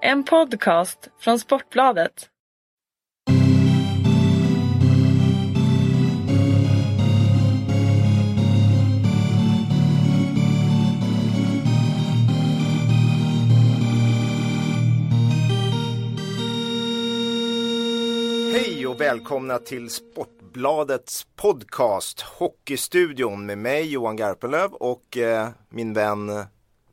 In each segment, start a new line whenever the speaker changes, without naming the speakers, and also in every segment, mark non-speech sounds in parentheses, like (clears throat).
En podcast från Sportbladet.
Hej och välkomna till Sportbladets podcast Hockeystudion med mig Johan Garpenlöv och eh, min vän eh,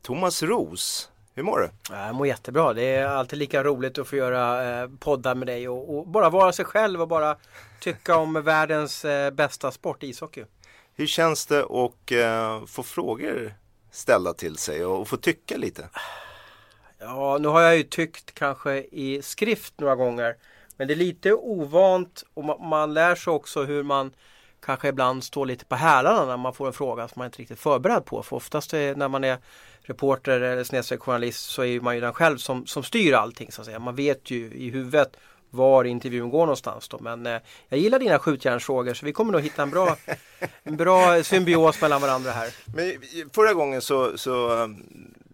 Thomas Ros. Hur mår du?
Jag mår jättebra. Det är alltid lika roligt att få göra eh, poddar med dig och, och, bara vara sig själv och bara tycka om (laughs) världens eh, bästa sport, ishockey.
Hur känns det att eh, få frågor ställda till sig och, och få tycka lite?
Ja, nu har jag ju tyckt kanske i skrift några gånger. Men det är lite ovant och man, man lär sig också hur man kanske ibland står lite på hälarna när man får en fråga som man inte riktigt förberedd på. För oftast är, när man är reporter eller snedstreck journalist så är man ju den själv som, som styr allting så att säga. Man vet ju i huvudet var intervjun går någonstans då. Men eh, jag gillar dina skjutjärnsfrågor så vi kommer nog hitta en bra, (laughs) en bra symbios mellan varandra här.
Men förra gången så, så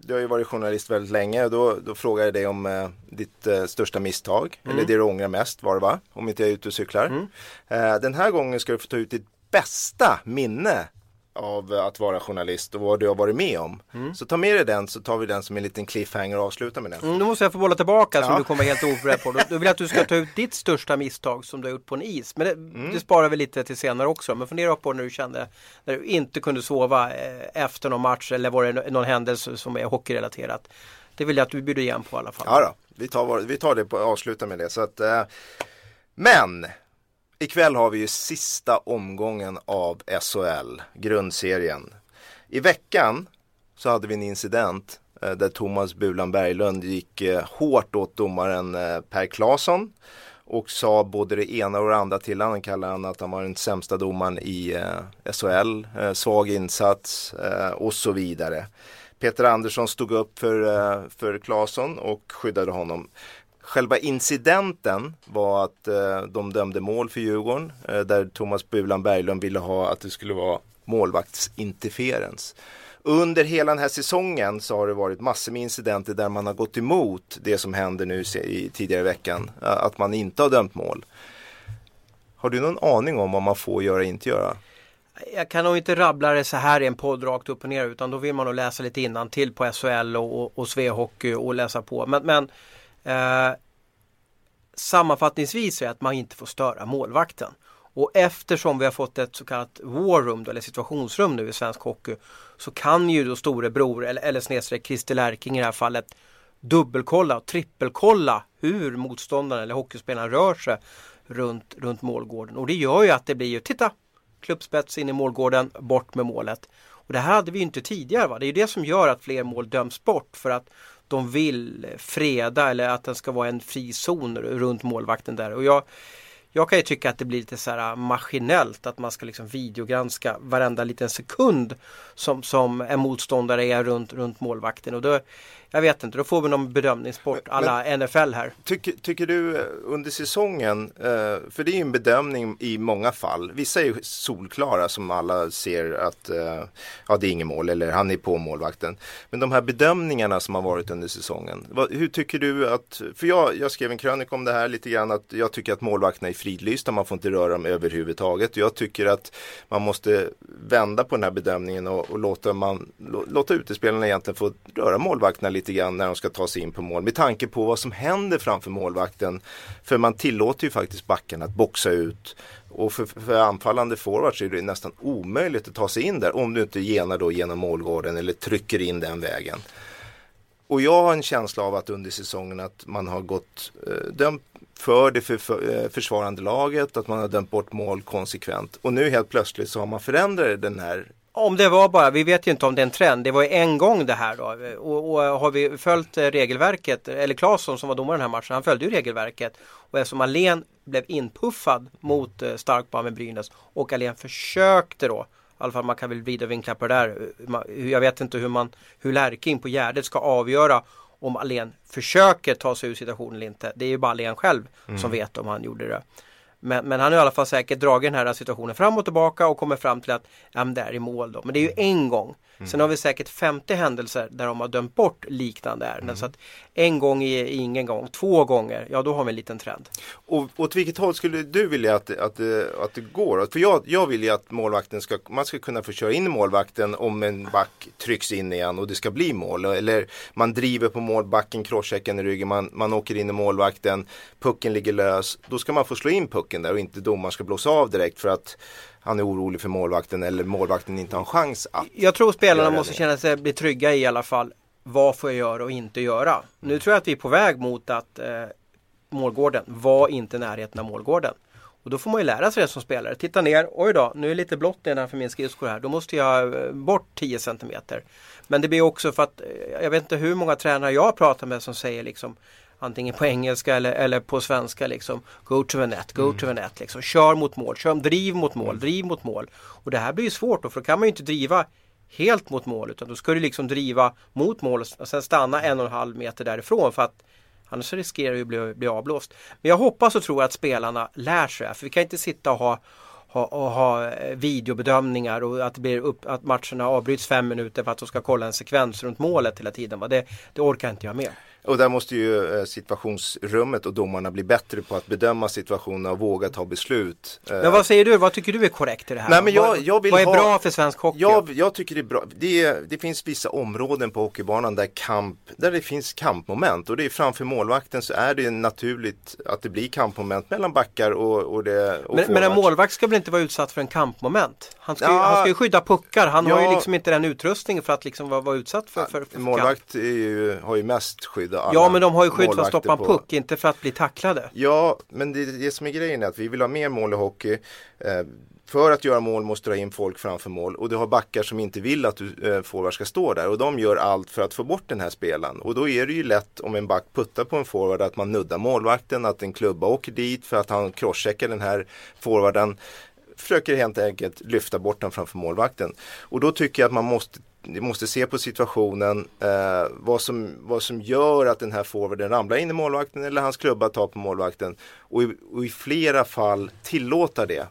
du har ju varit journalist väldigt länge och då, då frågade jag dig om eh, ditt eh, största misstag mm. eller det du ångrar mest var det va? Om inte jag är ute och cyklar. Mm. Eh, den här gången ska du få ta ut ditt bästa minne av att vara journalist och vad du har varit med om. Mm. Så ta med dig den så tar vi den som en liten cliffhanger och avslutar med den.
Mm, då måste jag få bolla tillbaka ja. som du kommer helt oförberedd på. Då, då vill jag att du ska ta ut ditt största misstag som du har gjort på en is. Men det, mm. det sparar vi lite till senare också. Men fundera på när du kände när du inte kunde sova eh, efter någon match eller var det någon händelse som är hockeyrelaterat. Det vill jag att du bjuder igen på i alla fall.
Ja då, vi tar, vi tar det och avslutar med det. Så att, eh, men Ikväll har vi ju sista omgången av SHL, grundserien. I veckan så hade vi en incident eh, där Thomas Bulan Berglund gick eh, hårt åt domaren eh, Per Claesson och sa både det ena och det andra till honom. Han kallade han att han var den sämsta domaren i SHL, svag insats och så vidare. Peter Andersson stod upp för, för Claesson och skyddade honom. Själva incidenten var att eh, de dömde mål för Djurgården eh, där Thomas Bulan Berglund ville ha att det skulle vara målvaktsinterferens. Under hela den här säsongen så har det varit massor med incidenter där man har gått emot det som händer nu i tidigare veckan. Eh, att man inte har dömt mål. Har du någon aning om vad man får göra och inte göra?
Jag kan nog inte rabbla det så här i en podd rakt upp och ner utan då vill man nog läsa lite innan till på SHL och, och, och Svehockey och läsa på. Men, men Eh, sammanfattningsvis är att man inte får störa målvakten. Och eftersom vi har fått ett så kallat war room, eller situationsrum nu i svensk hockey så kan ju då storebror eller, eller snedstreck Christer Lärking i det här fallet dubbelkolla och trippelkolla hur motståndaren eller hockeyspelaren rör sig runt, runt målgården. Och det gör ju att det blir ju, titta, klubbspets in i målgården, bort med målet. Och det här hade vi inte tidigare. Va? Det är det som gör att fler mål döms bort för att de vill freda eller att den ska vara en fri zon runt målvakten där. Och jag, jag kan ju tycka att det blir lite så här ah, maskinellt att man ska liksom videogranska varenda liten sekund som, som en motståndare är runt, runt målvakten. Och då, jag vet inte, då får vi någon bedömningssport alla men, NFL här.
Tycker, tycker du eh, under säsongen, eh, för det är ju en bedömning i många fall. Vissa är ju solklara som alla ser att eh, ja, det är inget mål eller han är på målvakten. Men de här bedömningarna som har varit under säsongen. Hur tycker du att, för jag, jag skrev en krönika om det här lite grann att jag tycker att målvakterna är fridlysta, man får inte röra dem överhuvudtaget. Jag tycker att man måste vända på den här bedömningen och, och låta, man, låta utespelarna egentligen få röra målvakterna lite lite grann när de ska ta sig in på mål med tanke på vad som händer framför målvakten. För man tillåter ju faktiskt backen att boxa ut och för, för anfallande forwards är det nästan omöjligt att ta sig in där om du inte genar då genom målgården eller trycker in den vägen. Och jag har en känsla av att under säsongen att man har gått eh, dömt för det för, för, eh, försvarande laget, att man har dömt bort mål konsekvent. Och nu helt plötsligt så har man förändrat den här
om det var bara, vi vet ju inte om det är en trend, det var ju en gång det här då. Och, och har vi följt eh, regelverket, eller Claesson som var domare den här matchen, han följde ju regelverket. Och eftersom Alén blev inpuffad mot eh, Starkman med Brynäs och Alén försökte då, i alla fall man kan väl vrida vinklar på det där. Jag vet inte hur man, hur Lärking på Gärdet ska avgöra om Alén försöker ta sig ur situationen eller inte. Det är ju bara Alén själv mm. som vet om han gjorde det. Men, men, han har i alla fall säkert dragit den här situationen fram och tillbaka och kommer fram till att ja, det är i mål då. Men det är ju en gång. Sen har vi säkert 50 händelser där de har dömt bort liknande ärenden.
Mm.
Så att en gång är ingen gång, två gånger, ja då har vi en liten trend.
Och åt vilket håll skulle du vilja att, att, att det går? För jag, jag vill ju att målvakten ska, man ska kunna få köra in målvakten om en back trycks in igen och det ska bli mål. Eller man driver på målbacken, crosschecken i ryggen, man, man åker in i målvakten, pucken ligger lös. Då ska man få slå in pucken där och inte domaren ska blåsa av direkt för att han är orolig för målvakten eller målvakten inte har en chans att.
Jag tror spelarna måste
det.
känna sig bli trygga i alla fall. Vad får jag göra och inte göra? Nu tror jag att vi är på väg mot att eh, målgården var inte närheten av målgården. Och då får man ju lära sig det som spelare. Titta ner, oj då, nu är det lite blått nedanför min skridsko här. Då måste jag eh, bort 10 centimeter. Men det blir också för att eh, jag vet inte hur många tränare jag pratar med som säger liksom antingen på engelska eller, eller på svenska liksom Go to the net, go to the net liksom. Kör mot mål, kör, driv mot mål, driv mot mål. Och det här blir ju svårt då för då kan man ju inte driva helt mot mål utan då ska du liksom driva mot mål och sen stanna en och en halv meter därifrån för att annars riskerar du att bli, bli avblåst. Men jag hoppas och tror att spelarna lär sig det för vi kan inte sitta och ha ha, och ha eh, videobedömningar och att, det blir upp, att matcherna avbryts fem minuter för att de ska kolla en sekvens runt målet hela tiden. va. Det, det orkar inte jag med.
Och där måste ju eh, situationsrummet och domarna bli bättre på att bedöma situationerna och våga ta beslut. Eh,
Men vad säger du? Vad tycker du är korrekt i det här?
Nej, men jag- jag vill
vad är
ha-
bra för svensk hockey?
Jag, jag tycker det är bra. Det, är, det finns vissa områden på hockeybanan där, kamp, där det finns kampmoment och det är framför målvakten så är det naturligt att det blir kampmoment mellan backar och, och det och
men, men en målvakt ska väl inte vara utsatt för en kampmoment? Han ska, ju,
Ja.
han ska ju skydda puckar. Han har ju
Ja.
liksom inte den utrustningen för att liksom vara, vara utsatt för, för, för
målvakt ju, har ju mest skydd av alla
Ja men de har ju skydd för att stoppa en
på-
puck, inte för att bli tacklade.
Ja, men det, det som är grejen är att vi vill ha mer mål i hockey. Eh, för att göra mål måste du ha in folk framför mål och du har backar som inte vill att du eh, forward ska stå där och de gör allt för att få bort den här spelaren. Och då är det ju lätt om en back puttar på en forward att man nuddar målvakten, att en klubba åker dit för att han crosscheckar den här forwarden. Försöker helt enkelt lyfta bort den framför målvakten. Och då tycker jag att man måste du måste se på situationen, eh, vad, som, vad som gör att den här forwarden ramlar in i målvakten eller hans klubba tar på målvakten. Och i, och i flera fall tillåta det.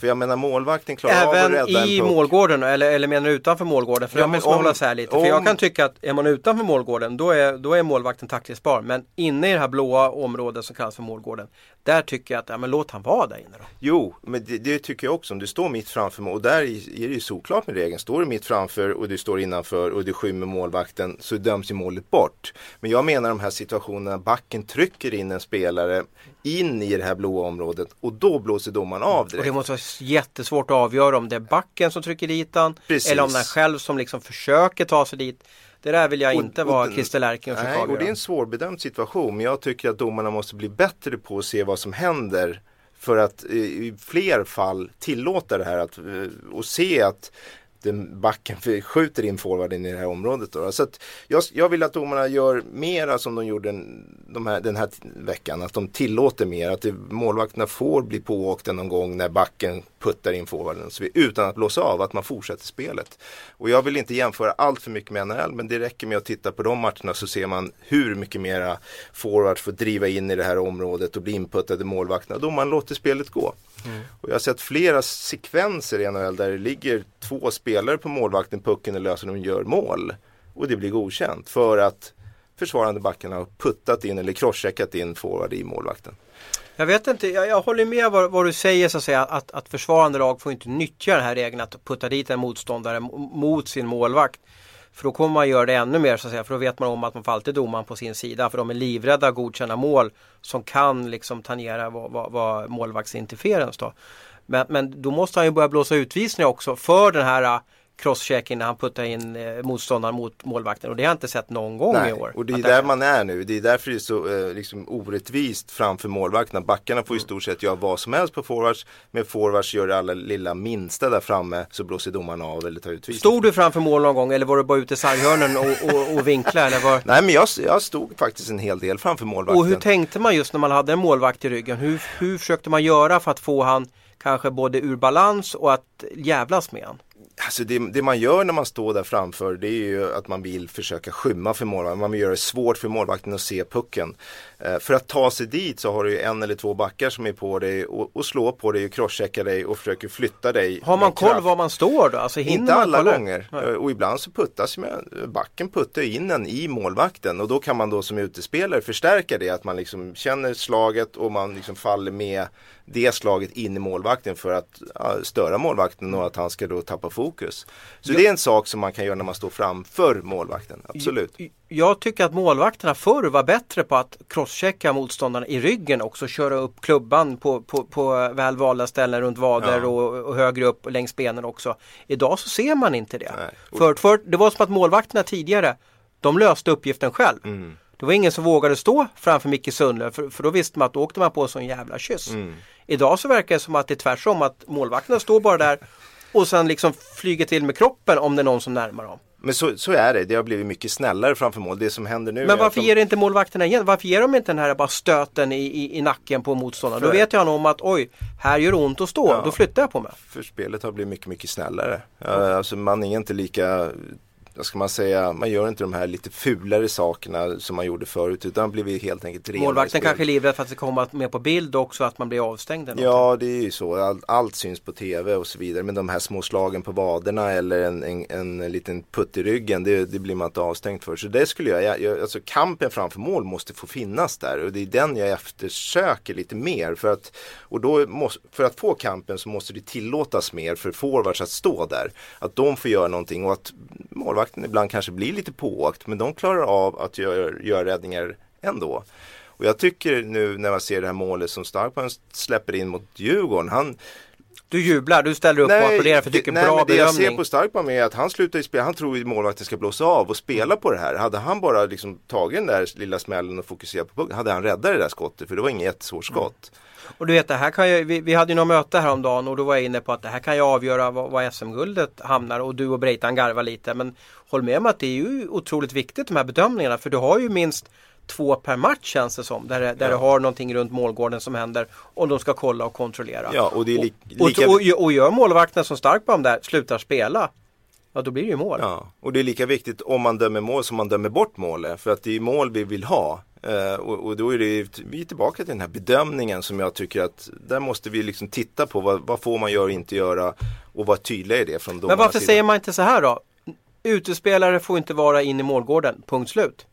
För jag menar målvakten klarar av att
Även
rädda
i
en puck.
målgården eller, eller menar du utanför målgården? För
Ja,
jag
men
måste
om-
hålla lite. För
om-
jag kan tycka att är man utanför målgården då är, då är målvakten tacklingsbar. Men inne i det här blåa området som kallas för målgården. Där tycker jag att, ja men låt han vara där inne då.
Jo, men det, det tycker jag också. Om du står mitt framför mål och där är är det ju såklart med regeln. Står du mitt framför och du står innanför och du skymmer målvakten så döms ju målet bort. Men jag menar de här situationerna, backen trycker in en spelare in i det här blåa området och då blåser domaren av
Och
direkt.
det måste vara jättesvårt att avgöra om det är backen som trycker dit han.
Precis.
Eller om är själv som liksom försöker ta sig dit. Det där vill jag
Och-
inte
och
vara
den-
Christer Lärking och försöka
Nej, och det är en svårbedömd situation. Men jag tycker att domarna måste bli bättre på att se vad som händer. För att eh, i fler fall tillåta det här att, eh, och se att den backen skjuter in forwarden i det här området. Då. Så att jag, jag vill att domarna gör mera som de gjorde den, de här, den här veckan. Att de tillåter mer. Att det, målvakterna får bli pååkta någon gång när backen puttar in forwarden. Så vi, utan att blåsa av, att man fortsätter spelet. Och jag vill inte jämföra allt för mycket med NHL. Men det räcker med att titta på de matcherna så ser man hur mycket mera forwards får driva in i det här området och bli inputtade målvakterna. Då man låter spelet gå. Mm. Och jag har sett flera sekvenser i NHL där det ligger två spelare på målvakten, pucken är lös och de gör mål. Och det blir godkänt för att försvarande backen har puttat in eller crosscheckat in forward i målvakten.
Jag vet inte, jag, jag håller med vad, vad du säger så att säga att, att försvarande lag får inte nyttja den här regeln att putta dit en motståndare mot sin målvakt. För då kommer man göra det ännu mer så att säga, för då vet man om att man får alltid domaren på sin sida. För de är livrädda att godkänna mål som kan liksom tangera vad, vad, vad målvaktsinterferens då. Men, men då måste han ju börja blåsa utvisningar också för den här crosschecken när han puttar in eh, motståndaren mot målvakten. Och det har jag inte sett någon gång i år.
och det är där man är nu. Det är därför det är så eh, liksom, orättvist framför målvakterna. Backarna får i
Mm.
stort sett göra vad som helst på forwards. Men forwards gör det allra lilla minsta där framme så blåser domaren av eller tar utvisning.
Stod du framför mål någon gång eller var du bara ute i sarghörnen och, och, och vinkla? Eller var... (laughs)
Nej men jag, jag stod faktiskt en hel del framför målvakten.
Och hur tänkte man just när man hade en målvakt i ryggen? Hur, hur försökte man göra för att få han kanske både ur balans och att jävlas med han?
Alltså det, det, man gör när man står där framför det är ju att man vill försöka skymma för målvakten. Man vill göra det svårt för målvakten att se pucken. Eh, för att ta sig dit så har du en eller två backar som är på dig och, och slår på dig och crosscheckar dig och försöker flytta dig.
Har man koll var man står då? Alltså,
Inte alla gånger. Nej. Och ibland så puttas backen puttar in en i målvakten och då kan man då som utespelare förstärka det. Att man liksom känner slaget och man liksom faller med det slaget in i målvakten för att ja, störa målvakten och att han ska då tappa fokus. Så jag, det är en sak som man kan göra när man står framför målvakten, absolut.
Jag, jag tycker att målvakterna förr var bättre på att crosschecka motståndarna i ryggen också, köra upp klubban på, på, på väl valda ställen runt vader ja. och, och, högre upp längs benen också. Idag så ser man inte det. För, för, det var som att målvakterna tidigare, de löste uppgiften själv. Mm. Det var ingen som vågade stå framför Micke Sundlöv för, för då visste man att då åkte man på sån jävla kyss. Mm. Idag så verkar det som att det är tvärtom att målvakterna står bara där och sen liksom flyger till med kroppen om det är någon som närmar dem.
Men så, så är det, det har blivit mycket snällare framför mål. Det som händer nu
Men varför de... ger inte målvakterna igen? Varför ger de inte den här bara stöten i, i, i nacken på motståndaren? För... Då vet jag om att oj, här gör det ont att stå, ja. då flyttar jag på mig.
För spelet har blivit mycket, mycket snällare. Uh, alltså man är inte lika vad ska man säga, man gör inte de här lite fulare sakerna som man gjorde förut utan blir helt enkelt renare
Målvakten kanske är livrädd för att det kommer med på bild också att man blir avstängd?
Eller ja det är ju så, allt, allt syns på tv och så vidare men de här små slagen på vaderna eller en, en, en liten putt i ryggen det, det, blir man inte avstängd för. Så det skulle jag, jag, alltså kampen framför mål måste få finnas där och det är den jag eftersöker lite mer för att, och då måste, för att få kampen så måste det tillåtas mer för forwards att stå där. Att de får göra någonting och att målvakten målvakten ibland kanske blir lite pååkt men de klarar av att göra, göra räddningar ändå. Och jag tycker nu när man ser det här målet som Starkman släpper in mot Djurgården. Han,
du jublar, du ställer upp nej, och applåderar för du tycker nej, bra men
det
bedömning.
jag ser på Starkman är att han slutar i spel, han tror att målvakten ska blåsa av och spela på det här. Hade han bara liksom tagit den där lilla smällen och fokuserat på pucken hade han räddat det där skottet för det var inget jättesvårt skott. Mm.
Och du vet, det här kan ju, vi, vi hade ju något möte häromdagen och då var jag inne på att det här kan ju avgöra var, var SM-guldet hamnar och du och Breitan garvar lite. Men håll med om att det är ju otroligt viktigt de här bedömningarna för du har ju minst två per match känns det som. Där, där ja. du har någonting runt målgården som händer och de ska kolla och kontrollera.
Ja, och, det är li
lika... och, och, och gör målvakten som stark på dem där slutar spela Ja då blir det ju mål.
Ja, och det är lika viktigt om man dömer mål som man dömer bort målet. För att det är mål vi vill ha. Uh, och, och, då är det, vi är tillbaka till den här bedömningen som jag tycker att där måste vi liksom titta på vad, vad får man göra och inte göra och vara tydliga i det från
Men varför sida. säger man inte så här då? Utespelare får inte vara in i målgården, punkt slut.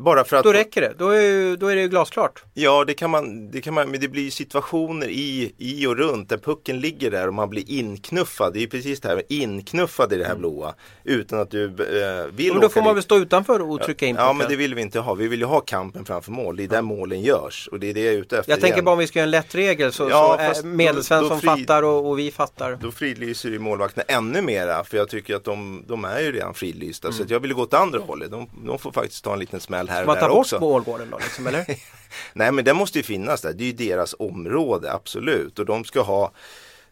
Bara för att...
Då räcker det, då är, då är det glasklart.
Ja, det kan man, det kan man, men det blir situationer i, i och runt där pucken ligger där och man blir inknuffad. Det är precis det här med inknuffad i det här mm. blåa. Utan att du eh, vill
Men då får man väl stå utanför och trycka in
pucken. Ja, men det vill vi inte ha. Vi vill ju ha kampen framför mål. Det är där ja. målen görs och det är det jag är ute efter.
Jag tänker igen. bara om vi ska göra en lätt regel så, ja, så Medelsvensson fattar och, och, vi fattar.
Då fridlyser ju målvakterna ännu mera för jag tycker att de, de är ju redan fridlysta. Mm. Så jag vill gå åt andra hållet. De, de får faktiskt ta en liten smäll här
där också. Ska man ta bort målgården då liksom, eller? (laughs)
Nej men den måste ju finnas där. Det är ju deras område, absolut. Och de ska ha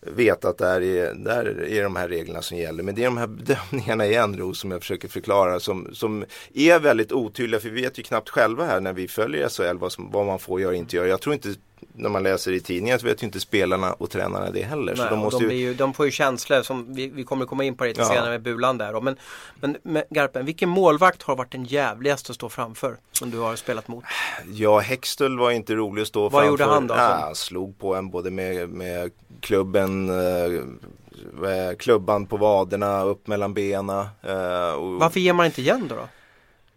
veta att där är, där är de här reglerna som gäller. Men det är de här bedömningarna igen Ros som jag försöker förklara som, som är väldigt otydliga. För vi vet ju knappt själva här när vi följer SHL vad, som, vad man får göra och inte göra. Jag tror inte när man läser i tidningen så vet ju inte spelarna och tränarna det heller.
Nej, så de, måste de, ju... de får ju känslor som vi, vi kommer komma in på lite ja. senare med Bulan där. Men, men, men Garpen, vilken målvakt har varit den jävligaste att stå framför som du har spelat mot?
Ja, Hextall var inte rolig att stå
Vad
framför.
Vad gjorde han då?
Ja, han slog på en både med, med klubben eh, klubban på vaderna, upp mellan benen. Eh,
och... Varför ger man inte igen då? då?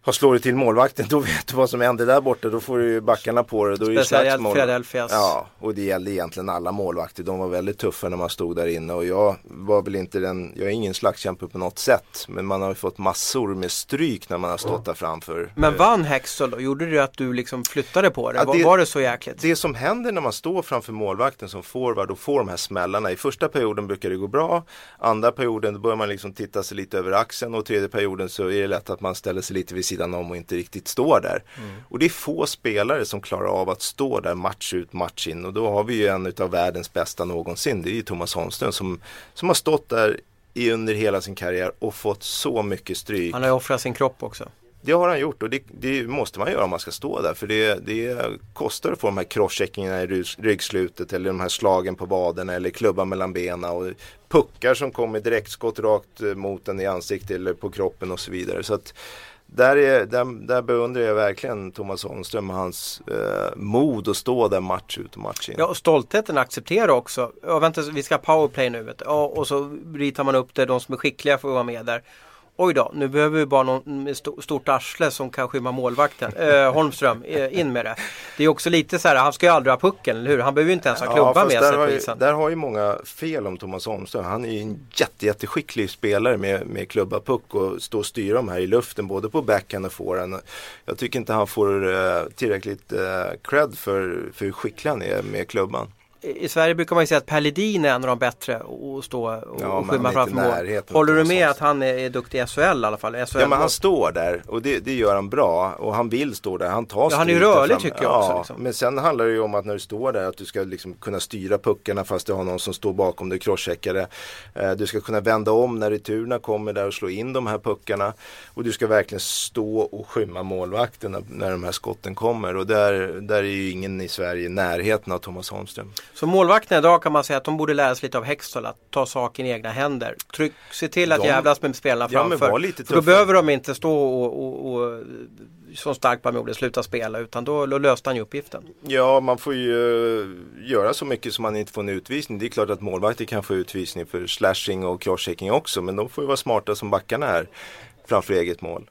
Har det till målvakten, då vet du vad som händer där borta. Då får du backarna på det. Då är
Speciellt Philadelphias.
Ja, och det gällde egentligen alla målvakter. De var väldigt tuffa när man stod där inne. Och jag var väl inte den, jag är ingen slagskämpe på något sätt. Men man har ju fått massor med stryk när man har stått där framför.
Men vann Hexel då? Gjorde det att du liksom flyttade på det? Ja, det? Var det så jäkligt?
Det som händer när man står framför målvakten som forward och får de här smällarna. I första perioden brukar det gå bra. Andra perioden då börjar man liksom titta sig lite över axeln. Och tredje perioden så är det lätt att man ställer sig lite vid sidan om och inte riktigt står där. Mm. Och det är få spelare som klarar av att stå där match ut match in och då har vi ju en av världens bästa någonsin. Det är ju Thomas Holmström som, som har stått där i under hela sin karriär och fått så mycket stryk.
Han har ju offrat sin kropp också.
Det har han gjort och det, det, måste man göra om man ska stå där för det, det kostar att få de här crosscheckingarna i ryggslutet eller de här slagen på vaderna eller klubban mellan benen och puckar som kommer direktskott rakt mot en i ansiktet eller på kroppen och så vidare. Så att där, är, där, där beundrar jag verkligen Thomas Holmström och hans eh, mod att stå där match ut och match in.
Ja, och stoltheten acceptera också. Ja, vänta, vi ska ha powerplay nu. Vet du. Ja, och så ritar man upp det, de som är skickliga får vara med där. Oj då, nu behöver vi bara någon med stort arsle som kan skymma målvakten. Eh, Holmström, eh, in med det. Det är också lite så här, han ska ju aldrig ha pucken, eller hur? Han behöver ju inte ens ha klubban ja, med sig
på isen. Där har ju många fel om Thomas Holmström. Han är ju en jätte, jätteskicklig spelare med, med klubba puck och stå och styra dem här i luften både på backhand och forehand. Jag tycker inte han får eh, tillräckligt eh, cred för, för hur skicklig han är med klubban
i Sverige brukar man ju säga att Per Ledin är en av de bättre att stå och, ja, och skymma framför mål. Håller du med att han är, är duktig i SHL i alla fall? SHL
ja men han står där och det, det, gör han bra och han vill stå där. Han tar
ja, Han är rörlig tycker jag också. Liksom.
Men sen handlar det ju om att när du står där att du ska liksom kunna styra puckarna fast du har någon som står bakom dig crosscheckare. Eh, du ska kunna vända om när returerna kommer där och slå in de här puckarna. Och du ska verkligen stå och skymma målvakten när, när de här skotten kommer. Och där, där är ju ingen i Sverige i närheten av Thomas Holmström.
Så målvakterna idag kan man säga att de borde lära sig lite av Hextall att ta saken i egna händer. Tryck, se till att de, jävlas med spelarna framför. Ja, lite För då behöver de inte stå och, och, och som Starkman gjorde, sluta spela utan då, då löste han ju uppgiften.
Ja, man får ju uh, göra så mycket som man inte får en utvisning. Det är klart att målvakter kan få utvisning för slashing och crosschecking också men de får ju vara smarta som backarna är framför eget mål.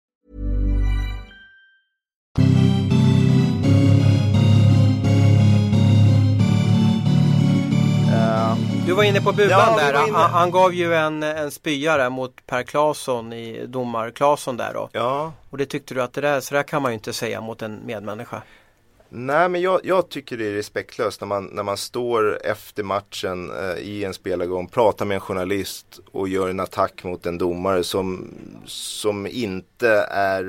Du var inne på Bulan ja, där. Han, han, gav ju en, en spyare mot Per Claesson i domar Claesson där då.
Ja.
Och det tyckte du att det där, så där kan man ju inte säga mot en medmänniska.
Nej men jag, jag, tycker det är respektlöst när man, när man står efter matchen eh, i en spelargång, pratar med en journalist och gör en attack mot en domare som, som inte är,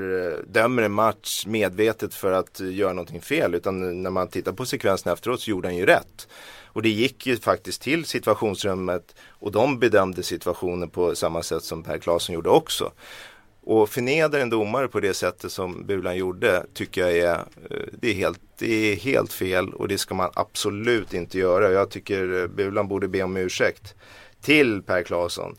dömer en match medvetet för att göra någonting fel utan när man tittar på sekvensen efteråt så gjorde han ju rätt. Och det gick ju faktiskt till situationsrummet och de bedömde situationen på samma sätt som Per Claesson gjorde också. Och förnedra en domare på det sättet som Bulan gjorde tycker jag är, eh, det är, helt, det är helt fel och det ska man absolut inte göra. Jag tycker Bulan borde be om ursäkt till Per Claesson.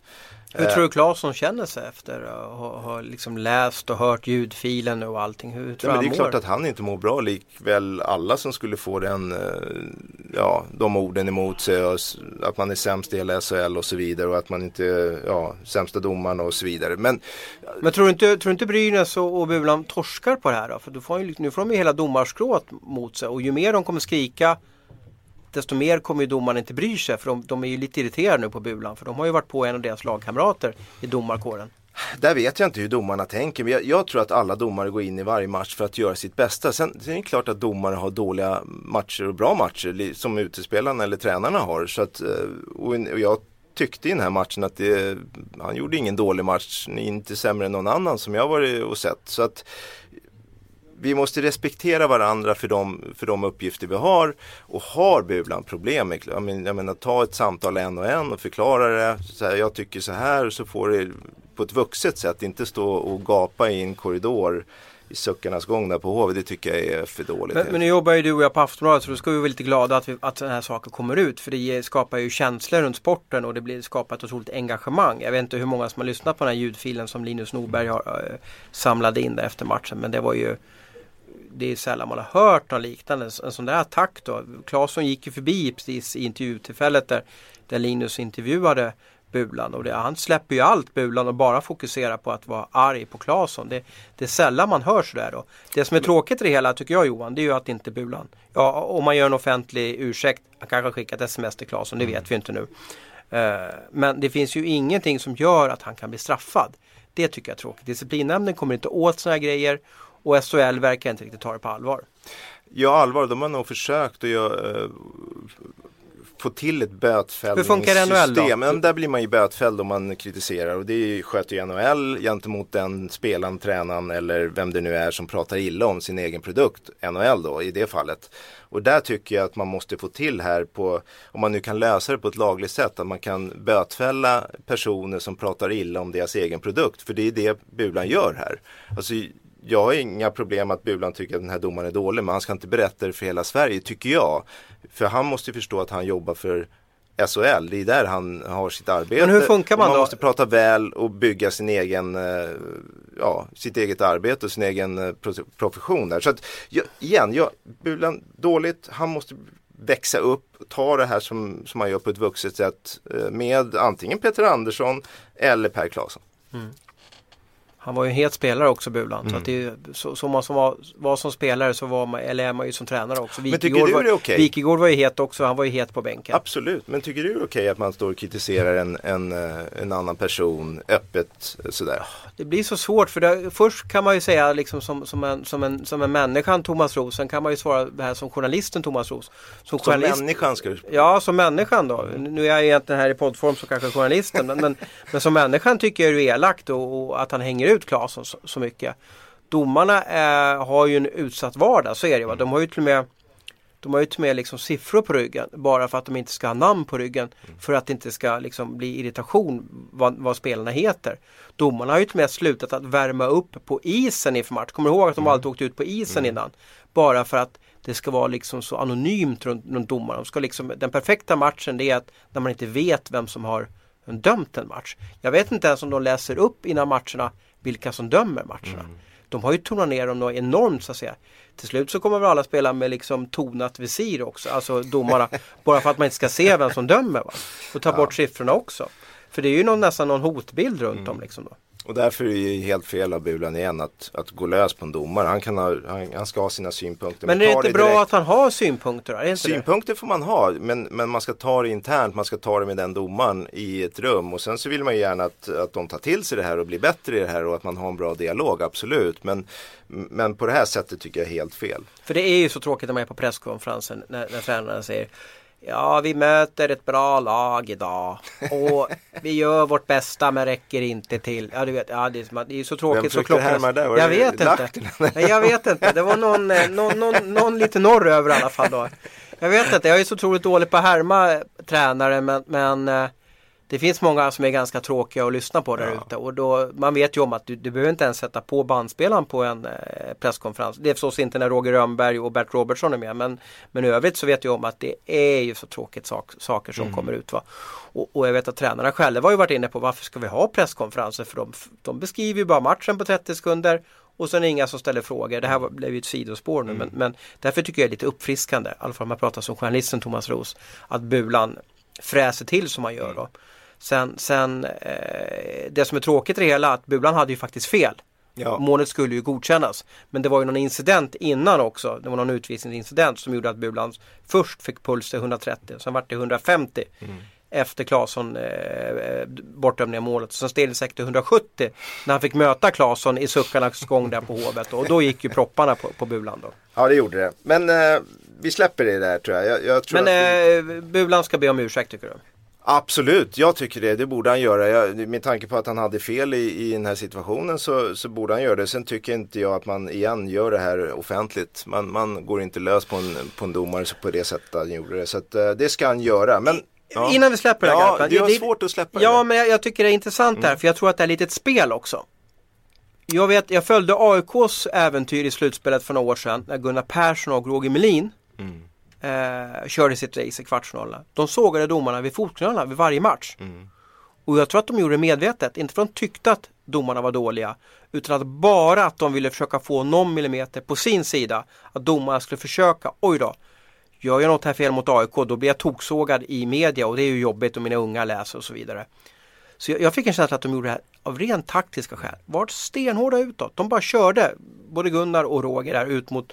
Hur tror du Claesson känner sig efter att ha, ha liksom läst och hört ljudfilen och allting? Hur tror
ja, men det är klart att han inte mår bra likväl alla som skulle få den, eh, ja, de orden emot sig och att man är sämst i hela SHL och så vidare och att man inte, ja, sämsta domaren och så vidare. Men,
men tror du inte, tror du inte Brynäs och, och Bulan torskar på det här då? För du får ju, nu får de ju hela domarskrået mot sig och ju mer de kommer skrika desto mer kommer ju domarna inte bry sig för de, de är ju lite irriterade nu på Bulan för de har ju varit på en av deras lagkamrater i domarkåren.
Där vet jag inte hur domarna tänker. Men jag, jag, tror att alla domare går in i varje match för att göra sitt bästa. Sen, sen är det klart att domare har dåliga matcher och bra matcher som utespelarna eller tränarna har. Så att, eh, och, och jag tyckte i den här matchen att det, han gjorde ingen dålig match. Inte sämre än någon annan som jag varit och sett. Så att vi måste respektera varandra för de, för de uppgifter vi har. Och har Bulan problem, med, jag menar, jag menar ta ett samtal en och en och förklara det. Så här, jag tycker så här, så får det på ett vuxet sätt, inte stå och gapa i en korridor i suckarnas gång där på HV. Det tycker jag är för dåligt.
Men, men nu jobbar ju du och jag på Aftonbladet så då ska vi vara lite glada att, vi, att sådana här saker kommer ut. För det skapar ju känslor runt sporten och det blir, skapar ett otroligt engagemang. Jag vet inte hur många som har lyssnat på den här ljudfilen som Linus Norberg har äh, samlade in där efter matchen. Men det var ju det är sällan man har hört något liknande. En sån där attack då. Claesson gick ju förbi precis i intervjutillfället där, där Linus intervjuade Bulan och det, han släpper ju allt Bulan och bara fokuserar på att vara arg på Claesson. Det, det är sällan man hör sådär då. Det som är tråkigt i det hela tycker jag Johan, det är ju att inte Bulan, ja om man gör en offentlig ursäkt, han kanske har skickat sms till Claesson, det vet vi inte nu. Eh, men det finns ju ingenting som gör att han kan bli straffad. Det tycker jag är tråkigt. Disciplinnämnden kommer inte åt sådana här grejer och SHL verkar inte riktigt ta det på allvar.
Ja, allvar. De har nog försökt att göra, eh, få till ett bötfällningssystem.
Hur funkar NHL då?
Men där blir man ju bötfälld om man kritiserar och det sköter ju NHL gentemot den spelaren, tränaren eller vem det nu är som pratar illa om sin egen produkt. NHL då i det fallet. Och där tycker jag att man måste få till här på, om man nu kan lösa det på ett lagligt sätt, att man kan bötfälla personer som pratar illa om deras egen produkt. För det är det Bulan gör här. Alltså, jag har inga problem att Bulan tycker att den här domaren är dålig men han ska inte berätta det för hela Sverige tycker jag. För han måste förstå att han jobbar för SHL, det är där han har sitt arbete.
Men hur funkar man,
man
då?
måste prata väl och bygga sin egen, eh, ja, sitt eget arbete och sin egen eh, profession där. Så att, igen, ja, Bulan dåligt, han måste växa upp, ta det här som, som man gör på ett vuxet sätt eh, med antingen Peter Andersson eller Per Claesson. Mm.
Han var ju en het spelare också Bulan. Mm. Så, att det, så, så man som var, var, som spelare så var man, eller är man ju som tränare också.
men tycker du det är okej?
Wikegård var ju het också, han var ju het på bänken.
Absolut, men tycker du det är okej att man står och kritiserar en, en, eh, en annan person öppet sådär?
Det blir så svårt för det, först kan man ju säga liksom som, som, en, som, en, som en människan Thomas Roos. Sen kan man ju svara det här som journalisten Thomas Roos.
Som, som människan ska du
Ja, som människan då. Nu är jag egentligen här i poddform som kanske journalisten. men, men, men, som människan tycker jag det är elakt och, och att han hänger ut Claesson så, så, mycket. Domarna är, har ju en utsatt vardag, så är det. Va? De har ju till och med de har ju till med liksom siffror på ryggen bara för att de inte ska ha namn på ryggen. För att det inte ska liksom bli irritation vad, vad spelarna heter. Domarna har ju till och med slutat att värma upp på isen inför match. Kommer du ihåg att de mm. alltid åkte ut på isen mm. innan? Bara för att det ska vara liksom så anonymt runt, runt domarna. De ska liksom, den perfekta matchen det är att när man inte vet vem som har dömt en match. Jag vet inte ens om de läser upp innan matcherna vilka som dömer matcherna. Mm. De har ju tonat ner dem något enormt så att säga. Till slut så kommer väl alla spela med liksom tonat visir också, alltså domarna. (laughs) bara för att man inte ska se vem som dömer. Va? Och ta ja. bort siffrorna också. För det är ju någon, nästan någon hotbild runt mm. om. Liksom då.
Och därför är det ju helt fel av Bulan igen att, att gå lös på en domare. Han, kan ha, han, han ska ha sina synpunkter.
Men, men är det inte det bra att han har synpunkter?
Synpunkter det? får man ha, men, men man ska ta det internt. Man ska ta det med den domaren i ett rum. Och sen så vill man ju gärna att, att de tar till sig det här och blir bättre i det här och att man har en bra dialog, absolut. Men, men på det här sättet tycker jag är helt fel.
För det är ju så tråkigt när man är på presskonferensen när, när tränaren säger Ja, vi möter ett bra lag idag och vi gör vårt bästa men räcker inte till. Ja, du vet, ja, det, är, det är så tråkigt så
klockan... Där? Var
jag vet inte. Nej, jag vet inte. Det var någon, eh, någon, någon, någon lite norröver i alla fall då. Jag vet inte. Jag är så otroligt dålig på att härma tränare men, men eh, det finns många som är ganska tråkiga att lyssna på där ja. ute och då, man vet ju om att du, du behöver inte ens sätta på bandspelaren på en eh, presskonferens. Det är förstås inte när Roger Rönnberg och Bert Robertson är med men, men i övrigt så vet jag om att det är ju så tråkigt sak, saker som mm. kommer ut. Va? Och, och, jag vet att tränarna själva har ju varit inne på varför ska vi ha presskonferenser för de, de beskriver ju bara matchen på 30 sekunder och sen inga som ställer frågor. Det här blev ju ett sidospår nu mm. men, men därför tycker jag det är lite uppfriskande, i alla fall om man pratar som journalisten Thomas Ros, att Bulan fräser till som man gör då. Sen, sen eh, det som är tråkigt i det hela att Bulan hade ju faktiskt fel. Ja. Målet skulle ju godkännas. Men det var ju någon incident innan också. Det var någon utvisningsincident som gjorde att Bulan först fick puls till 130. Sen vart det 150. Mm. Efter Claesson eh, bortdömde målet. Sen steg säkert till 170 när han fick möta Claesson i suckarnas gång där på Hovet. Och då gick ju propparna på, på Bulan då.
Ja det gjorde det. Men eh, vi släpper det där tror jag. jag, jag tror
Men vi... eh, Bulan ska be om ursäkt tycker du?
Absolut, jag tycker det. Det borde han göra. Jag, med tanke på att han hade fel i, i den här situationen så, så borde han göra det. Sen tycker inte jag att man igen gör det här offentligt. Man, man går inte lös på en, på en domare på det sättet han gjorde det. Så att, uh, det ska han göra. Men,
ja. Innan vi släpper det här
Ja, det har svårt att släppa
ja,
det.
Ja, men jag, jag, tycker det är intressant mm. här för jag tror att det är lite ett spel också. Jag, vet, jag följde AIKs äventyr i slutspelet för några år sedan när Gunnar Persson och Roger Melin mm eh, körde sitt race i kvartsfinalerna. De sågade domarna vid fotknölarna vid varje match. Mm. Och jag tror att de gjorde det medvetet, inte för att de tyckte att domarna var dåliga utan att bara att de ville försöka få någon millimeter på sin sida. Att domarna skulle försöka, oj då, gör jag något här fel mot AIK då blir jag toksågad i media och det är ju jobbigt och mina unga läser och så vidare. Så jag, jag fick en känsla att de gjorde det här av rent taktiska skäl. Vart stenhårda utåt. De bara körde, både Gunnar och Roger där ut mot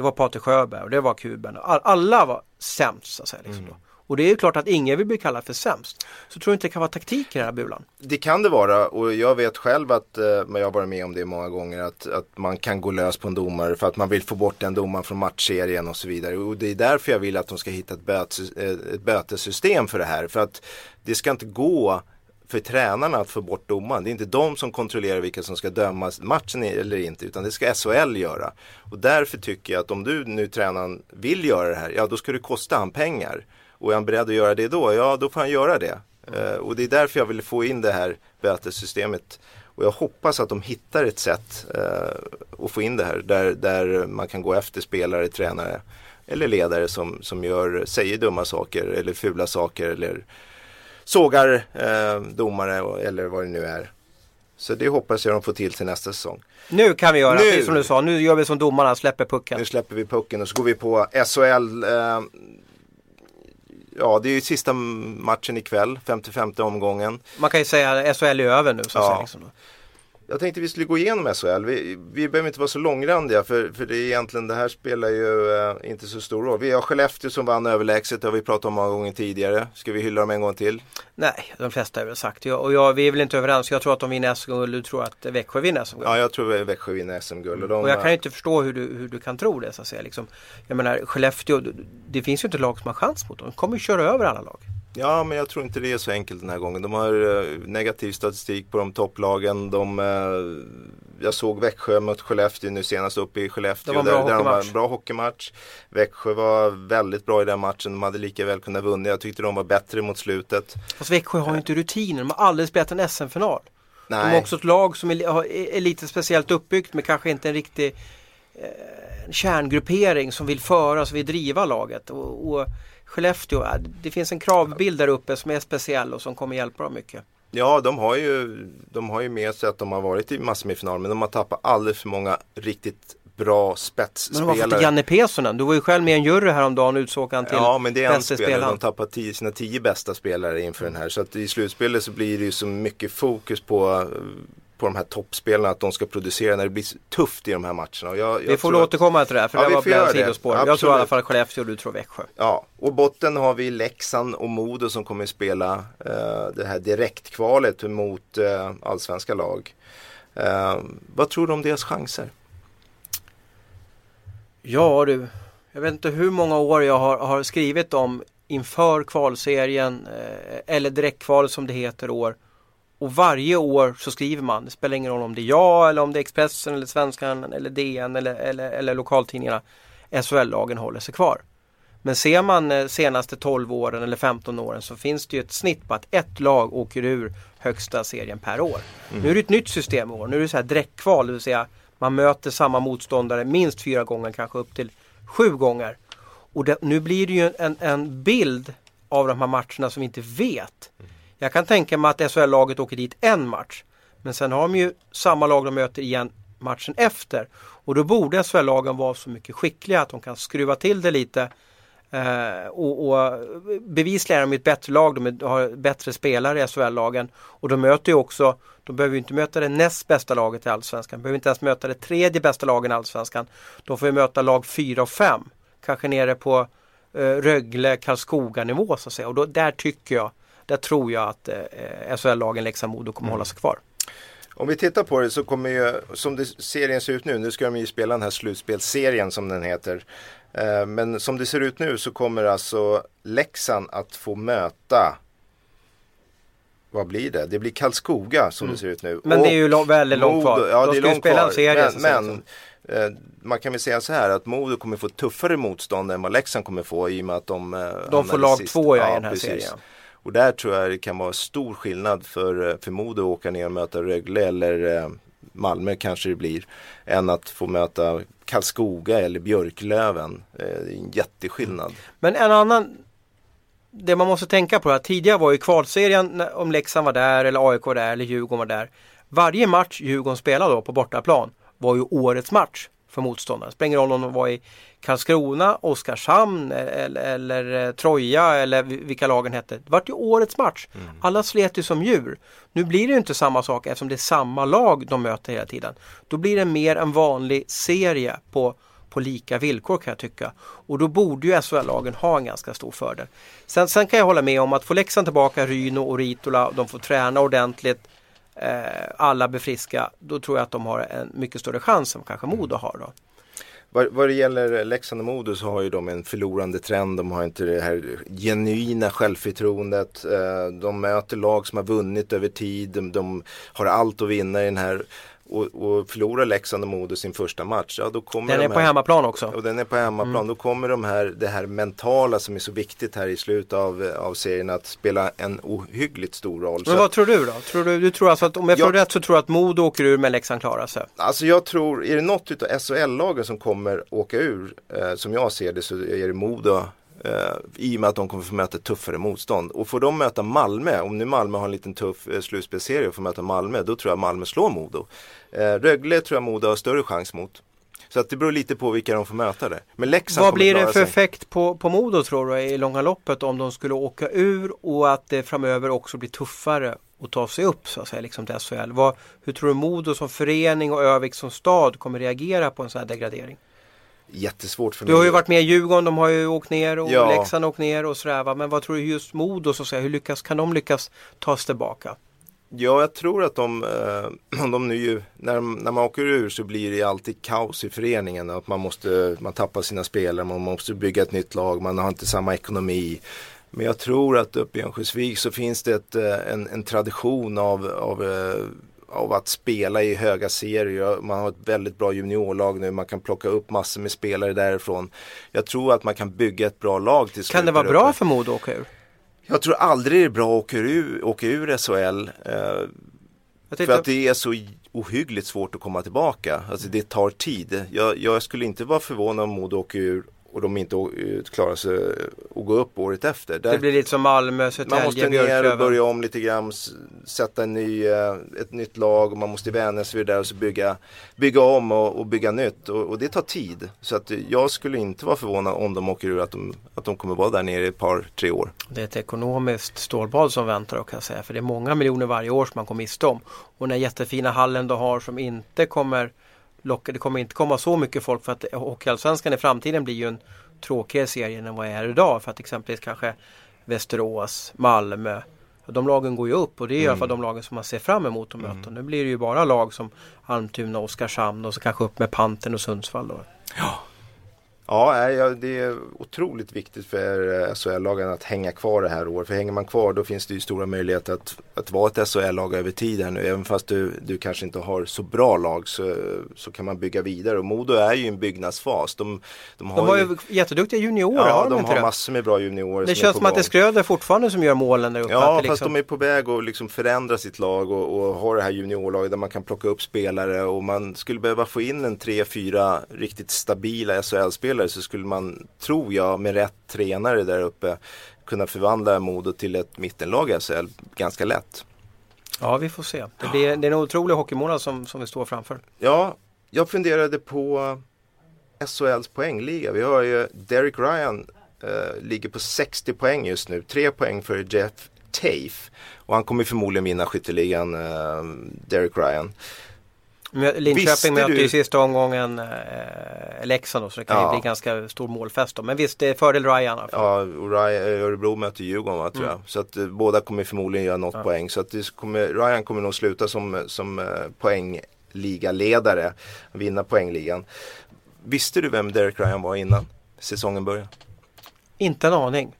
det var Patrik Sjöberg och det var kuben. All, alla var sämst så att säga. Liksom mm. Och det är ju klart att ingen vill bli kallad för sämst. Så tror du inte det kan vara taktik i den här bulan?
Det kan det vara och jag vet själv att, eh, jag har varit med om det många gånger, att, att man kan gå lös på en domare för att man vill få bort den domaren från matchserien och så vidare. Och det är därför jag vill att de ska hitta ett, bötes, eh, ett bötessystem för det här. För att det ska inte gå för tränarna att få bort domaren. Det är inte de som kontrollerar vilka som ska dömas matchen eller inte utan det ska SHL göra. Och därför tycker jag att om du nu tränaren vill göra det här, ja då ska det kosta han pengar. Och är han beredd att göra det då, ja då får han göra det. Uh, och det är därför jag vill få in det här bötessystemet. Och jag hoppas att de hittar ett sätt uh, att få in det här där, där man kan gå efter spelare, tränare eller ledare som, som gör, säger dumma saker eller fula saker eller sågar eh, domare eller vad det nu är. Så det hoppas jag de får till till nästa säsong.
Nu kan vi göra, nu, precis som du sa, nu gör vi som domarna, släpper pucken.
Nu släpper vi pucken och så går vi på SHL. Eh, ja, det är ju sista matchen ikväll, 55 omgången.
Man kan ju säga att SHL är över nu. Så ja. liksom.
Jag tänkte vi skulle gå igenom SHL. Vi, vi behöver inte vara så långrandiga för, för det är egentligen det här spelar ju uh, inte så stor roll. Vi har Skellefteå som vann överlägset, det har vi pratat om många gånger tidigare. Ska vi hylla dem en gång till?
Nej, de flesta har väl sagt. Jag, och jag, vi är väl inte överens. Jag tror att de vinner SM-guld, du tror att Växjö vinner SM-guld.
Ja, jag tror att Växjö vinner SM-guld.
Och, de, och, jag kan inte förstå hur du, hur du kan tro det så att säga. Liksom, jag menar Skellefteå, det finns ju inte lag som har chans mot dem. De kommer ju köra över alla lag.
Ja, men jag tror inte det är så enkelt den här gången. De har eh, negativ statistik på de topplagen. De, eh, jag såg Växjö mot Skellefteå nu senast uppe i Skellefteå.
Det var en bra,
där,
hockeymatch.
Där de en bra hockeymatch. Växjö var väldigt bra i den matchen. De hade lika väl kunnat vinna. Jag tyckte de var bättre mot slutet.
Fast Växjö har ju inte rutiner. De har aldrig spelat en SM-final. De har också ett lag som är, är, lite speciellt uppbyggt med kanske inte en riktig eh, kärngruppering som vill föra, som vill driva laget. och, och Skellefteå, det finns en kravbild där uppe som är speciell och som kommer hjälpa dem mycket.
Ja, de har ju, de har ju med sig att de har varit i massmedfinal men de har tappat alldeles för många riktigt bra spetsspelare. Men de har
fått Janne Pesonen. Du var ju själv med i en jury häromdagen och utsåg han till
Ja, men det är en spelare. De tappar tio, sina tio bästa spelare inför den här. Så att i slutspelet så blir det ju så mycket fokus på på de här toppspelarna att de ska producera när det blir tufft i de här matcherna.
Jag, jag vi får återkomma till det här för ja, det var bland sidospår. Jag tror i alla fall Skellefteå och du tror Växjö.
Ja, och botten har vi Leksand och Modo som kommer att spela eh, det här direktkvalet mot eh, allsvenska lag. Eh, vad tror du om deras chanser?
Ja du, jag vet inte hur många år jag har, har skrivit om inför kvalserien eh, eller direktkvalet som det heter år och varje år så skriver man, det spelar ingen roll om det är jag eller om det är Expressen eller Svenskan eller DN eller, eller, eller lokaltidningarna. SHL-lagen håller sig kvar. Men ser man eh, senaste 12 åren eller 15 åren så finns det ju ett snitt på att ett lag åker ur högsta serien per år. Mm. Nu är det ett nytt system i år. Nu är det så här direktkval, det vill säga man möter samma motståndare minst fyra gånger, kanske upp till sju gånger. Och det, nu blir det ju en, en bild av de här matcherna som vi inte vet. Mm. Jag kan tänka mig att SHL-laget åker dit en match. Men sen har de ju samma lag de möter igen matchen efter. Och då borde SHL-lagen vara så mycket skickliga att de kan skruva till det lite. Eh, och, och bevisligen är de ett bättre lag, de har bättre spelare i SHL-lagen. Och de möter ju också, de behöver ju inte möta det näst bästa laget i Allsvenskan, de behöver inte ens möta det tredje bästa laget i Allsvenskan. De får ju möta lag 4 och 5. Kanske nere på eh, Rögle, Karlskoga nivå så att säga. Och då, där tycker jag där tror jag att eh, SHL-lagen Leksand-Modo kommer mm. hålla sig kvar.
Om vi tittar på det så kommer ju, som det, serien ser ut nu, nu ska de ju spela den här slutspelsserien som den heter. Eh, men som det ser ut nu så kommer alltså Leksand att få möta vad blir det? Det blir Karlskoga som mm. det ser ut nu.
Men och det är ju väldigt långt kvar.
Ja,
de
ska ju
spela en serie.
Men, men eh, man kan väl säga så här att Modo kommer få tuffare motstånd än vad Leksand kommer få i och med att de eh,
De får lag sist. två ja, i den här precis. serien.
Och där tror jag det kan vara stor skillnad för, eh, för Modo att åka ner och möta Rögle eller eh, Malmö kanske det blir. Än att få möta Karlskoga eller Björklöven. Eh, det är en jätteskillnad.
Men en annan det man måste tänka på är att tidigare var ju kvalserien om Leksand var där eller AIK var där eller Djurgården var där. Varje match Djurgården spelade då på bortaplan var ju årets match för motståndaren. Spelar ingen roll om de var i Karlskrona, Oskarshamn eller, eller eh, Troja eller vilka lagen hette. Det var ju årets match. Mm. Alla slet ju som djur. Nu blir det inte samma sak eftersom det är samma lag de möter hela tiden. Då blir det mer en vanlig serie på, på lika villkor kan jag tycka. Och då borde ju SHL-lagen ha en ganska stor fördel. Sen, sen kan jag hålla med om att få Leksand tillbaka, Ryno och Ritola, de får träna ordentligt, Eh, alla blir friska, då tror jag att de har en mycket större chans än kanske Modo har. Då.
Vad, vad det gäller Leksand och Modo så har ju de en förlorande trend. De har inte det här genuina självförtroendet. Eh, de möter lag som har vunnit över tid. De, de har allt att vinna i den här och, och förlorar Leksand och Modo sin första match, ja då kommer
Den
de
är
här,
på hemmaplan också.
Och den är på hemmaplan.
Mm.
Då kommer de här, det här mentala som är så viktigt här i slutet av, av serien att spela en ohyggligt stor roll.
Men vad tror du då? Tror du, du tror alltså att om jag
Jag-
rätt så tror du att Modo åker ur men Leksand klarar sig?
Alltså jag tror, är det något utav SHL-lagen som kommer åka ur, eh, som jag ser det så är det Modo. Eh, I och med att de kommer få möta tuffare motstånd. Och får de möta Malmö, om nu Malmö har en liten tuff eh, slutspelsserie och får möta Malmö, då tror jag Malmö slår Modo. Eh, Rögle tror jag Modo har större chans mot. Så att det beror lite på vilka de får möta där. Men Leksand
Vad blir det för
sig.
effekt på, på Modo tror du i långa loppet om de skulle åka ur och att det framöver också blir tuffare att ta sig upp så att säga liksom till SHL? Vad, hur tror du Modo som förening och Övik som stad kommer reagera på en sån här degradering?
Jättesvårt för
Du har ju varit med i Djurgården, de har ju åkt ner och
Ja.
Leksand åkt ner och sådär va? Men vad tror du just Modo så att säga, hur lyckas, kan de lyckas ta sig tillbaka?
Ja, jag tror att de, eh, (clears throat) de nu, när, de- när man åker ur så blir det alltid kaos i föreningen. Att man måste, man tappar sina spelare, man måste bygga ett nytt lag, man har inte samma ekonomi. Men jag tror att uppe i Örnsköldsvik så finns det ett, eh, en, en tradition av, av, eh, av att spela i höga serier. Man har ett väldigt bra juniorlag nu, man kan plocka upp massor med spelare därifrån. Jag tror att man kan bygga ett bra lag till slut.
Kan det vara bra för Modo att åka ur?
Jag tror aldrig det är bra att åka ur, åka ur SHL. Eh, för att det är så ohyggligt svårt att komma tillbaka. Alltså det tar tid. Jag, jag skulle inte vara förvånad om Modo åker ur och de inte klarar sig att gå upp året efter. Där,
det blir lite som Malmö,
man
Södertälje,
måste ner och börja om lite grann, sätta en ny, eh, ett nytt lag och man måste vänja sig vid det där och så bygga, bygga om och, och bygga nytt. Och, och det tar tid. Så att jag skulle inte vara förvånad om de åker ur att de, att de kommer vara där nere i ett par, tre år.
Det är ett ekonomiskt stålbad som väntar då kan säga. För det är många miljoner varje år som man går miste om. Och den här jättefina hallen du har som inte kommer locka, det kommer inte komma så mycket folk för att Hockeyallsvenskan i framtiden blir ju en tråkigare serie än vad det är idag. För att exempelvis kanske Västerås, Malmö de lagen går ju upp och det är i alla fall de lagen som man ser fram emot att möta. Nu blir det ju bara lag som Almtuna, Oskarshamn och så kanske upp med Panten och Sundsvall då.
Ja, ja, det är otroligt viktigt för SHL-lagen att hänga kvar det här året. För hänger man kvar då finns det ju stora möjligheter att, att vara ett SHL-lag över tid här nu. Även fast du, du kanske inte har så bra lag så, så kan man bygga vidare. Och Modo är ju en byggnadsfas. De, de har,
De har
ju,
jätteduktiga juniorer,
ja,
har de,
har
det?
massor med bra juniorer
Det
som
känns som att det är. Skröder fortfarande som gör målen där uppe.
Ja, fast
liksom...
de är på väg att liksom förändra sitt lag och, och ha det här juniorlaget där man kan plocka upp spelare och man skulle behöva få in en tre, fyra riktigt stabila SHL-spelare så skulle man, tror jag, med rätt tränare där uppe kunna förvandla Modo till ett mittenlag i SHL ganska lätt.
Ja, vi får se. Det, blir, det är en otrolig hockeymånad som, som vi står framför.
Ja, jag funderade på SHLs poängliga. Vi har ju Derek Ryan eh, ligger på 60 poäng just nu. Tre poäng för Jeff Tafe. Och han kommer förmodligen vinna skytteligan, eh, Derek Ryan. Visste
Linköping möter
du-
ju sista omgången eh, Leksand då, så det kan
Ja.
ju bli ganska stor målfest då. Men visst, det är fördel Ryan. fall.
Ja, och Ryan, eh, Örebro möter Djurgården va, tror jag. Så att eh, båda kommer förmodligen göra något
Ja.
poäng. Så att det kommer, Ryan kommer nog sluta som, som eh, poängligaledare. Vinna poängligan. Visste du vem Derek Ryan var innan säsongen började?
Inte en aning.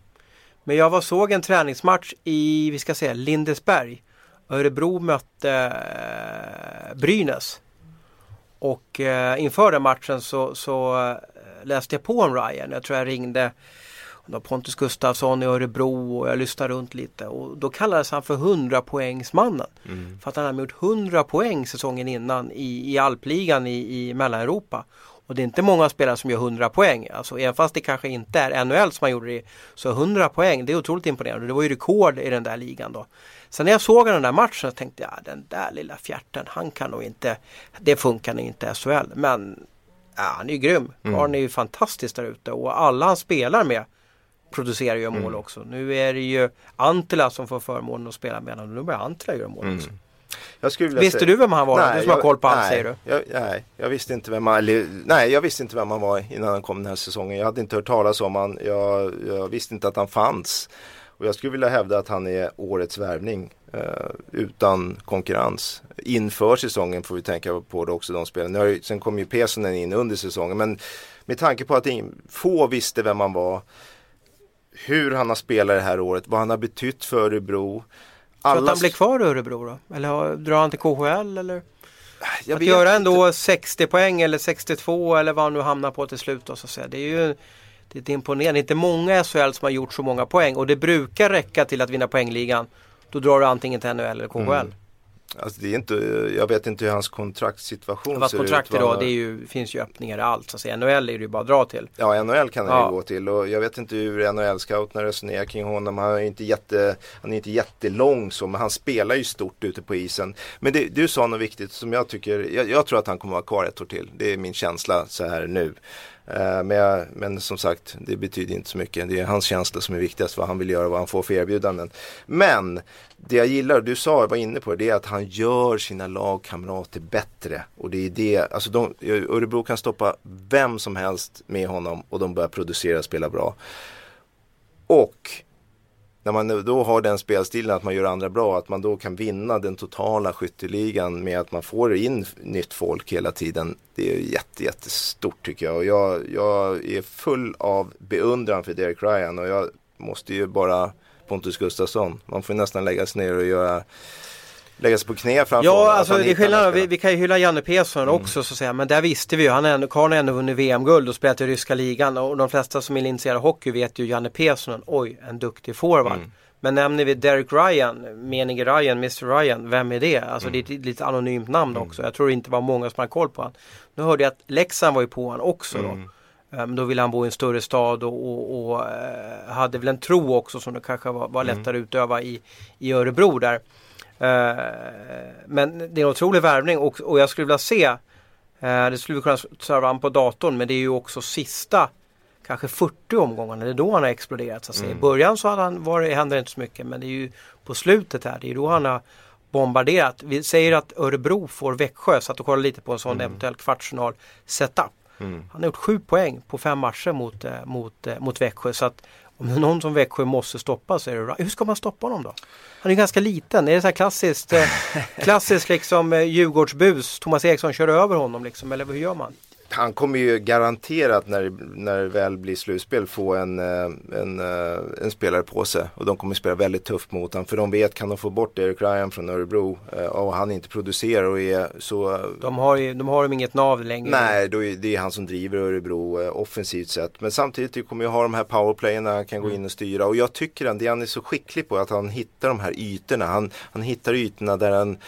Men jag var såg en träningsmatch i, vi ska säga Lindesberg. Örebro mötte eh, Brynäs. Och eh, inför den matchen så, så eh, läste jag på om Ryan. Jag tror jag ringde Pontus Gustafsson i Örebro och jag lyssnade runt lite. Och då kallades han för 100 poängsmannen. För att han hade gjort 100 poäng säsongen innan i, i alpligan i, i Mellaneuropa. Och det är inte många spelare som gör 100 poäng. Alltså även fast det kanske inte är NHL som han gjorde det. Så 100 poäng, det är otroligt imponerande. Det var ju rekord i den där ligan då. Sen när jag såg den där matchen så tänkte jag, den där lilla fjärten, han kan nog inte, det funkar nog inte i SHL. Men ja, han är ju grym. Karln är ju fantastisk där ute och alla han spelar med producerar ju mål också. Nu är det ju Antila som får förmånen att spela med honom. Nu börjar Antila göra mål också.
Skulle vilja
Visste
säga-
du vem han var? då? du som har
jag-
koll på allt
nej,
säger du.
Jag, nej, jag visste inte vem han, nej, jag visste inte vem han var innan han kom den här säsongen. Jag hade inte hört talas om han. Jag, jag visste inte att han fanns. Och jag skulle vilja hävda att han är årets värvning eh, utan konkurrens. Inför säsongen får vi tänka på det också de spelen. Nu har sen kom ju Pesonen in under säsongen men med tanke på att ing, få visste vem han var, hur han har spelat det här året, vad han har betytt för Örebro.
Tror att
Alla
han blir kvar i Örebro då? Eller har- drar han till KHL eller?
jag
att göra
inte.
ändå 60 poäng eller 62 eller vad han nu hamnar på till slut då, så att säga. Det är ju det är imponerande. Det är inte många SHL som har gjort så många poäng och det brukar räcka till att vinna poängligan. Då drar du antingen till NHL eller KHL.
Mm. Alltså det är inte, jag vet inte hur hans kontraktssituation
Fast
ser
kontrakt
ut.
idag, det är ju, finns ju öppningar i allt. Så att säga. NHL är det ju bara att dra till.
Ja, NHL kan han
Ja.
ju gå till och jag vet inte hur NHL-scouterna resonerar kring honom. Han är inte, jätte, han är inte jättelång så, men han spelar ju stort ute på isen. Men det, du sa något viktigt som jag tycker, jag, jag tror att han kommer vara kvar ett år till. Det är min känsla så här nu. Eh, men, jag, men som sagt, det betyder inte så mycket. Det är hans känsla som är viktigast, vad han vill göra och vad han får för erbjudanden. Men det jag gillar, du sa, var inne på det, det är att han gör sina lagkamrater bättre. Och det är det, alltså de, Örebro kan stoppa vem som helst med honom och de börjar producera och spela bra. Och när man då har den spelstilen att man gör andra bra, att man då kan vinna den totala skytteligan med att man får in nytt folk hela tiden. Det är jätte, jättestort tycker jag. Och jag, jag är full av beundran för Derek Ryan och jag måste ju bara Pontus Gustafsson. Man får nästan lägga sig ner och göra Lägga sig på knä framför
Ja, alltså det är skillnad. Vi, vi kan ju hylla Janne Persson
Mm.
också så att säga. Men där visste vi ju. Han är Karl har ändå vunnit VM-guld och spelat i ryska ligan. Och de flesta som är intresserade av hockey vet ju Janne Persson. Oj, en duktig forward.
Mm.
Men nämner vi Derek Ryan, menige Ryan, Mr Ryan, vem är det? Alltså
Mm.
det är ett lite anonymt namn också. Jag tror det inte var många som hade koll på honom. Nu hörde jag att Leksand var ju på honom också då.
Mm.
Eh, Men då ville han bo i en större stad och, och, och eh, hade väl en tro också som det kanske var, var
Mm.
lättare att utöva i, i Örebro där. Eh, men det är en otrolig värvning och, och jag skulle vilja se eh, Det skulle vi kunna serva an på datorn men det är ju också sista Kanske 40 omgångarna, det är då han har exploderat. Så att säga. I början så hade han varit, händer inte så mycket men det är ju på slutet här, det är då han har bombarderat. Vi säger att Örebro får Växjö, så att du kollar lite på en sån eventuell kvartsfinal setup.
Mm.
Han har gjort sju poäng på fem matcher mot, eh, mot, mot Växjö. Så att om det är någon som Växjö måste stoppa så är det Hur ska man stoppa honom då? Han är ganska liten. Är det så här klassiskt, eh, (laughs) klassiskt liksom eh, Djurgårdsbus? Thomas Eriksson kör över honom liksom, eller hur gör man?
Han kommer ju garanterat när, när det väl blir slutspel få en, eh, en, eh, en spelare på sig. Och de kommer spela väldigt tufft mot honom. För de vet, kan de få bort Erik Ryan från Örebro eh, och han inte producerar och är så
De har ju de har inget nav längre.
Nej, då är det är han som driver Örebro offensivt sett. Men samtidigt kommer jag ha de här powerplayerna han kan gå in och styra. Och jag tycker att det han är så skicklig på att han hittar de här ytorna. Han, han hittar ytorna där, han,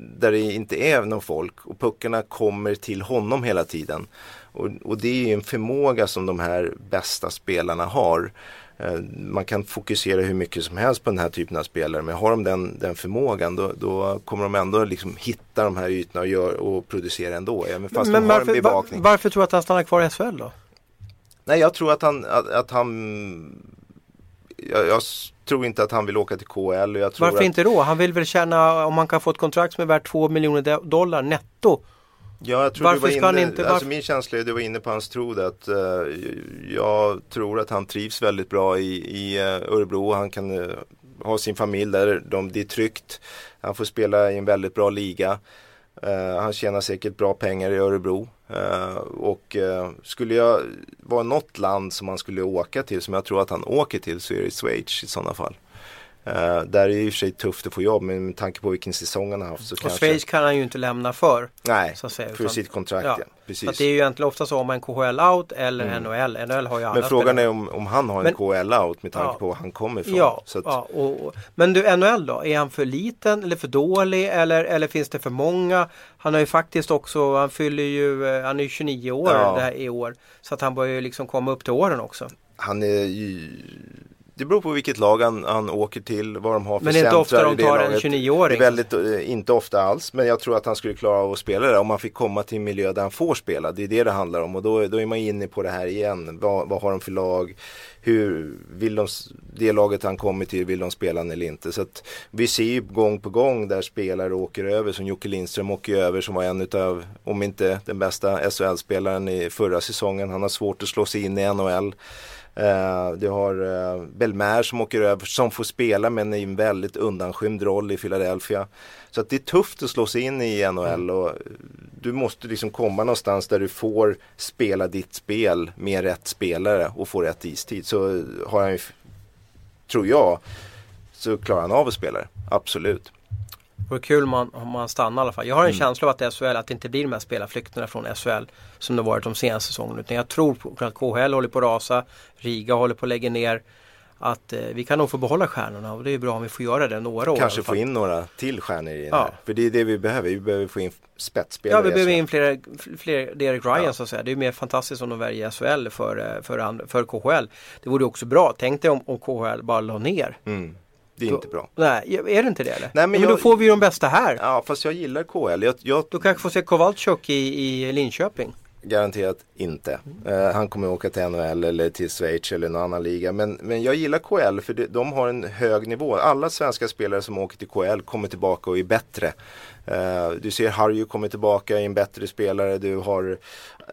där det inte är någon folk och puckarna kommer till honom hela tiden. Och, och det är ju en förmåga som de här bästa spelarna har. Eh, Man kan fokusera hur mycket som helst på den här typen av spelare men har de den, den förmågan då, då kommer de ändå liksom hitta de här ytorna och, gör, och producera ändå. Även fast
men
de har en
varför, var,
bevakning.
varför tror du att han stannar kvar i SHL då?
Nej jag tror att han, att, att han jag, jag tror inte att han vill åka till KL. Tror
Varför
att,
inte då? Han vill väl tjäna, om han kan få ett kontrakt som är värt 2 miljoner do- dollar netto.
Ja, jag tror
Varför
du var inne,
inte-
alltså
varför-
min känsla är du var inne på hans tro att eh, jag tror att han trivs väldigt bra i, i eh, Örebro. Han kan eh, ha sin familj där, de, det är tryggt. Han får spela i en väldigt bra liga. Han tjänar säkert bra pengar i Örebro. Och skulle jag vara något land som han skulle åka till, som jag tror att han åker till, så är det Schweiz i sådana fall. Eh, där är det i och för sig tufft att få jobb, men med tanke på vilken säsong han har haft så
Och
kanske...
Schweiz kan han ju inte lämna för.
Nej,
så säga,
för
utan-
sitt kontrakt
ja.
ja.
Så
Precis.
att det är ju egentligen ofta så om man KHL out eller NHL. NHL har ju
Men frågan
spelare.
är om, om han har en
Men-
KL-out med tanke
Ja.
på var han kommer ifrån.
Ja,
Så att,
ja och, och, men du NHL då? Är han för liten eller för dålig eller, eller finns det för många? Han har ju faktiskt också, han fyller ju, eh, han är ju 29 år
Ja.
det här i år. Så att han börjar ju liksom komma upp till åren också.
Han är ju det beror på vilket lag han, han åker till, vad de har för
Men det är inte ofta de tar en
laget.
29-åring.
Det är väldigt, eh, inte ofta alls, men jag tror att han skulle klara av att spela det om han fick komma till en miljö där han får spela. Det är det det handlar om och då, då är man inne på det här igen. Vad, vad har de för lag? Hur vill de, det laget han kommer till, vill de spela han eller inte? Så att vi ser ju gång på gång där spelare åker över, som Jocke Lindström åker över som var en utav, om inte den bästa SHL-spelaren i förra säsongen. Han har svårt att slå sig in i NHL. Eh, du har uh, Belmer som åker över, som får spela men i en väldigt undanskymd roll i Philadelphia. Så att det är tufft att slå sig in i NHL och eh, du måste liksom komma någonstans där du får spela ditt spel med rätt spelare och få rätt istid. Så eh, har han ju, tror jag, så klarar han av att spela det. Absolut.
Det vore kul om man, om man stannar i alla fall. Jag har en känsla av att SHL, att det inte blir de här spelarflykterna från SHL som det varit de senaste säsongerna. Utan jag tror på att KHL håller på att rasa, Riga håller på att lägga ner. Att eh, vi kan nog få behålla stjärnorna och det är bra om vi får göra det några år.
Kanske få in några till stjärnor i
Ja.
här. För det är det vi behöver. Vi behöver få in spetsspelare.
Ja, vi behöver in fler, fler Derek Ryan
Ja.
så att säga. Det är mer fantastiskt om de väljer SHL för, eh, för, för KHL. Det vore också bra. Tänk dig om, om KHL bara la ner.
Mm. Det är inte bra.
Nej, är det inte det eller?
Nej, men
men
jag-
då får vi ju de bästa här.
Ja, fast jag gillar KL. Jag, jag
Då kanske får se Kowalczyk i, i Linköping.
garanterat inte. Eh, han kommer åka till NHL eller till Schweiz eller någon annan liga. Men, men jag gillar KL för det, de har en hög nivå. Alla svenska spelare som åker till KL kommer tillbaka och är bättre. Eh, du ser Harju kommer tillbaka, är en bättre spelare. Du har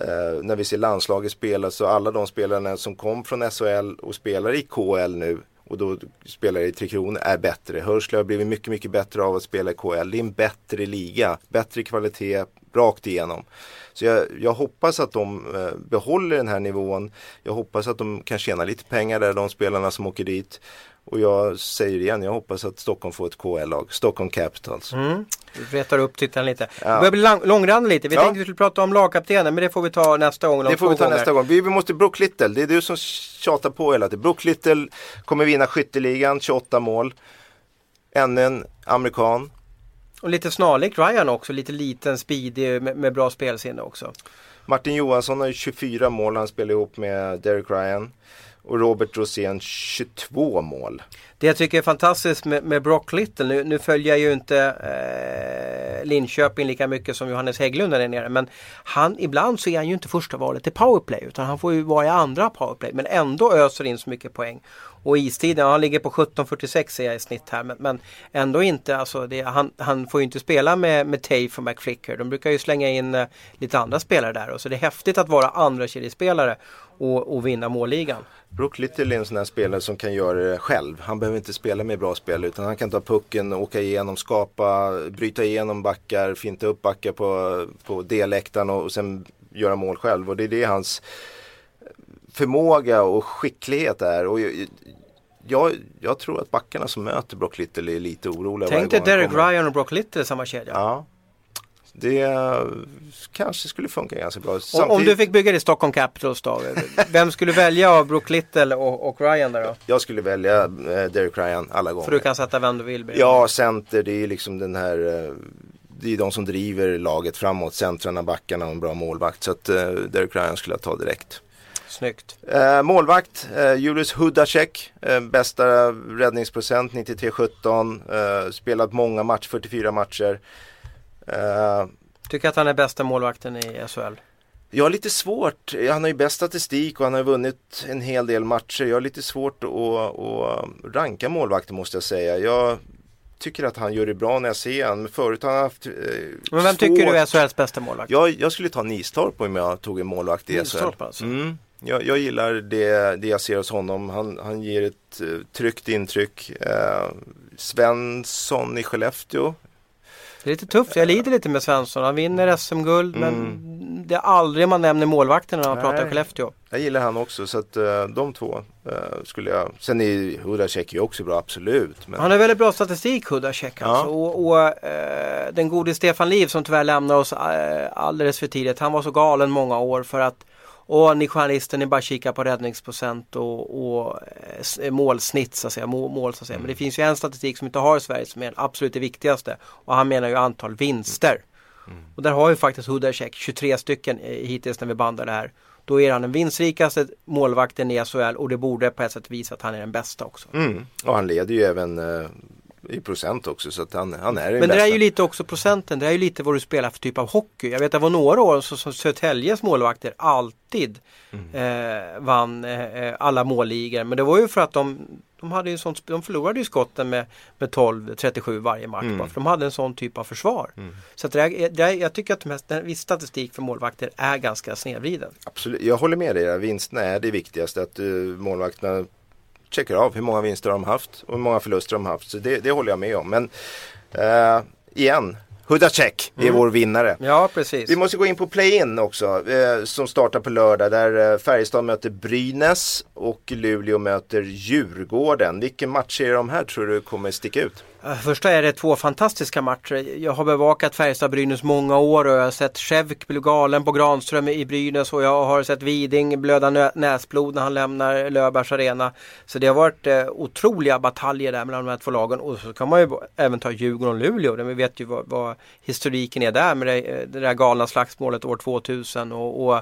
eh, när vi ser landslaget spela så alla de spelarna som kom från SHL och spelar i KL nu och då spelar i Tre Kronor är bättre. Hörsle har blivit mycket, mycket bättre av att spela i KL. Det är en bättre liga, bättre kvalitet rakt igenom. Så jag, jag hoppas att de eh, behåller den här nivån. Jag hoppas att de kan tjäna lite pengar där, de spelarna som åker dit. Och jag säger igen, jag hoppas att Stockholm får ett KL-lag, Stockholm Capitals.
Mm. Vi retar upp tittarna lite.
Ja.
Det börjar bli långrandig lite. Vi
Ja.
tänkte vi skulle prata om lagkaptenen men det får vi ta nästa gång.
Det får vi ta nästa gång. Vi, vi måste Brook Little, det är du som tjatar på hela tiden. Brook Little kommer vinna skytteligan, 28 mål. Ännu en amerikan.
Och lite snarlik Ryan också. Lite liten, speedig med, med bra spelsinne också.
Martin Johansson har ju 24 mål, han spelar ihop med Derek Ryan. Och Robert Rosén 22 mål.
Det jag tycker är fantastiskt med, med Brock Little, nu, nu följer jag ju inte eh, Linköping lika mycket som Johannes Hägglund där nere. Men han, ibland så är han ju inte första valet i powerplay utan han får ju vara i andra powerplay. Men ändå öser in så mycket poäng. Och istiden, ja, han ligger på 17.46 ser jag i snitt här. Men, men ändå inte, alltså det, han, han får ju inte spela med, med Tafe och McFlicker. De brukar ju slänga in eh, lite andra spelare där. Och så det är häftigt att vara andra kedjespelare och, och vinna målligan.
Brook Little är en sån här spelare som kan göra det själv. Han behöver inte spela med bra spel utan han kan ta pucken, åka igenom, skapa, bryta igenom backar, finta upp backar på, på D-läktaren och, och sen göra mål själv. Och det är det hans förmåga och skicklighet är. Och jag, jag, tror att backarna som möter Brock Little är lite oroliga
Tänk dig Derek. Ryan och Brock Little i samma kedja.
Ja. Det kanske skulle funka ganska bra.
Om, om
Samtidigt-
du fick bygga det i Stockholm Capitals då, vem skulle du välja av Brook Little och, och Ryan där då?
Jag skulle välja eh, Derek Ryan alla gånger.
För du kan sätta vem du vill. bredvid.
Ja, center det är liksom den här eh, Det är de som driver laget framåt, centrarna, backarna och en bra målvakt. Så att eh, Derek Ryan skulle jag ta direkt.
Snyggt.
Eh, målvakt, eh, Julius Hudacek, eh, bästa räddningsprocent 93-17. Eh, spelat många matcher, 44 matcher. Eh,
Tycker att han är bästa målvakten i SHL.
jag har lite svårt, han har ju bäst statistik och han har vunnit en hel del matcher. Jag har lite svårt att, att ranka målvakter måste jag säga. Jag tycker att han gör det bra när jag ser honom. Men förut har han haft eh,
Men vem tycker du är SHLs bästa målvakt?
Jag, jag skulle ta Nistorp om jag tog en målvakt i SHL.
Nistorp alltså.
Mm. Jag, jag gillar det, det jag ser hos honom. Han, han ger ett uh, tryggt intryck. Eh, Svensson i Skellefteå.
Det är lite tufft. Jag lider lite med Svensson. Han vinner SM-guld men det är aldrig man nämner målvakten när man
Mm. Nej.
pratar Skellefteå.
Jag gillar han också så att eh, de två eh, skulle jag. Sen är Hudacek ju också bra absolut. Men...
Han har väldigt bra statistik Hudacek alltså.
Ja.
Och, och eh, den gode Stefan Liv som tyvärr lämnar oss alldeles för tidigt. Han var så galen många år för att och ni journalister, ni bara kikar på räddningsprocent och, och eh, s- målsnitt så att säga. Mål, så att säga. Men det finns ju en statistik som inte har i Sverige som är absolut det viktigaste. Och han menar ju antal vinster. Och där har ju faktiskt Hudacek 23 stycken eh, hittills när vi bandar det här. Då är han den vinstrikaste målvakten i SHL och det borde på ett sätt visa att han är den bästa också.
Mm. Och han leder ju även eh, i procent också så att han, han är
Men det
bästa.
är ju lite också procenten, det är ju lite vad du spelar för typ av hockey. Jag vet att det var några år så, som Södertäljes målvakter alltid eh, vann eh, alla målligor. Men det var ju för att de, de, hade ju sånt, de förlorade ju skotten med, med 12-37 varje match. Bara, för de hade en sån typ av försvar. Så att det är, det är, jag tycker att mest, den, viss statistik för målvakter är ganska snedvriden.
Absolut. Jag håller med dig, vinsterna är det viktigaste. Att uh, målvakterna checkar av hur många vinster de har haft och hur många förluster de har haft. Så det, det håller jag med om. Men uh, igen, Hudacek är vår vinnare.
Ja precis.
Vi måste gå in på play-in också eh, som startar på lördag där eh, Färjestad möter Brynäs och Luleå möter Djurgården. Vilken match är de här tror du kommer sticka ut?
Första är det två fantastiska matcher. Jag har bevakat Färjestad-Brynäs många år och jag har sett Schevk bli galen på Granström i Brynäs och jag har sett Widing blöda näsblod när han lämnar Löfbergs arena. Så det har varit eh, otroliga bataljer där mellan de här två lagen och så kan man ju även ta Djurgården och Luleå. Vi vet ju vad, vad historiken är där med det, eh, det där galna slagsmålet år 2000 och, och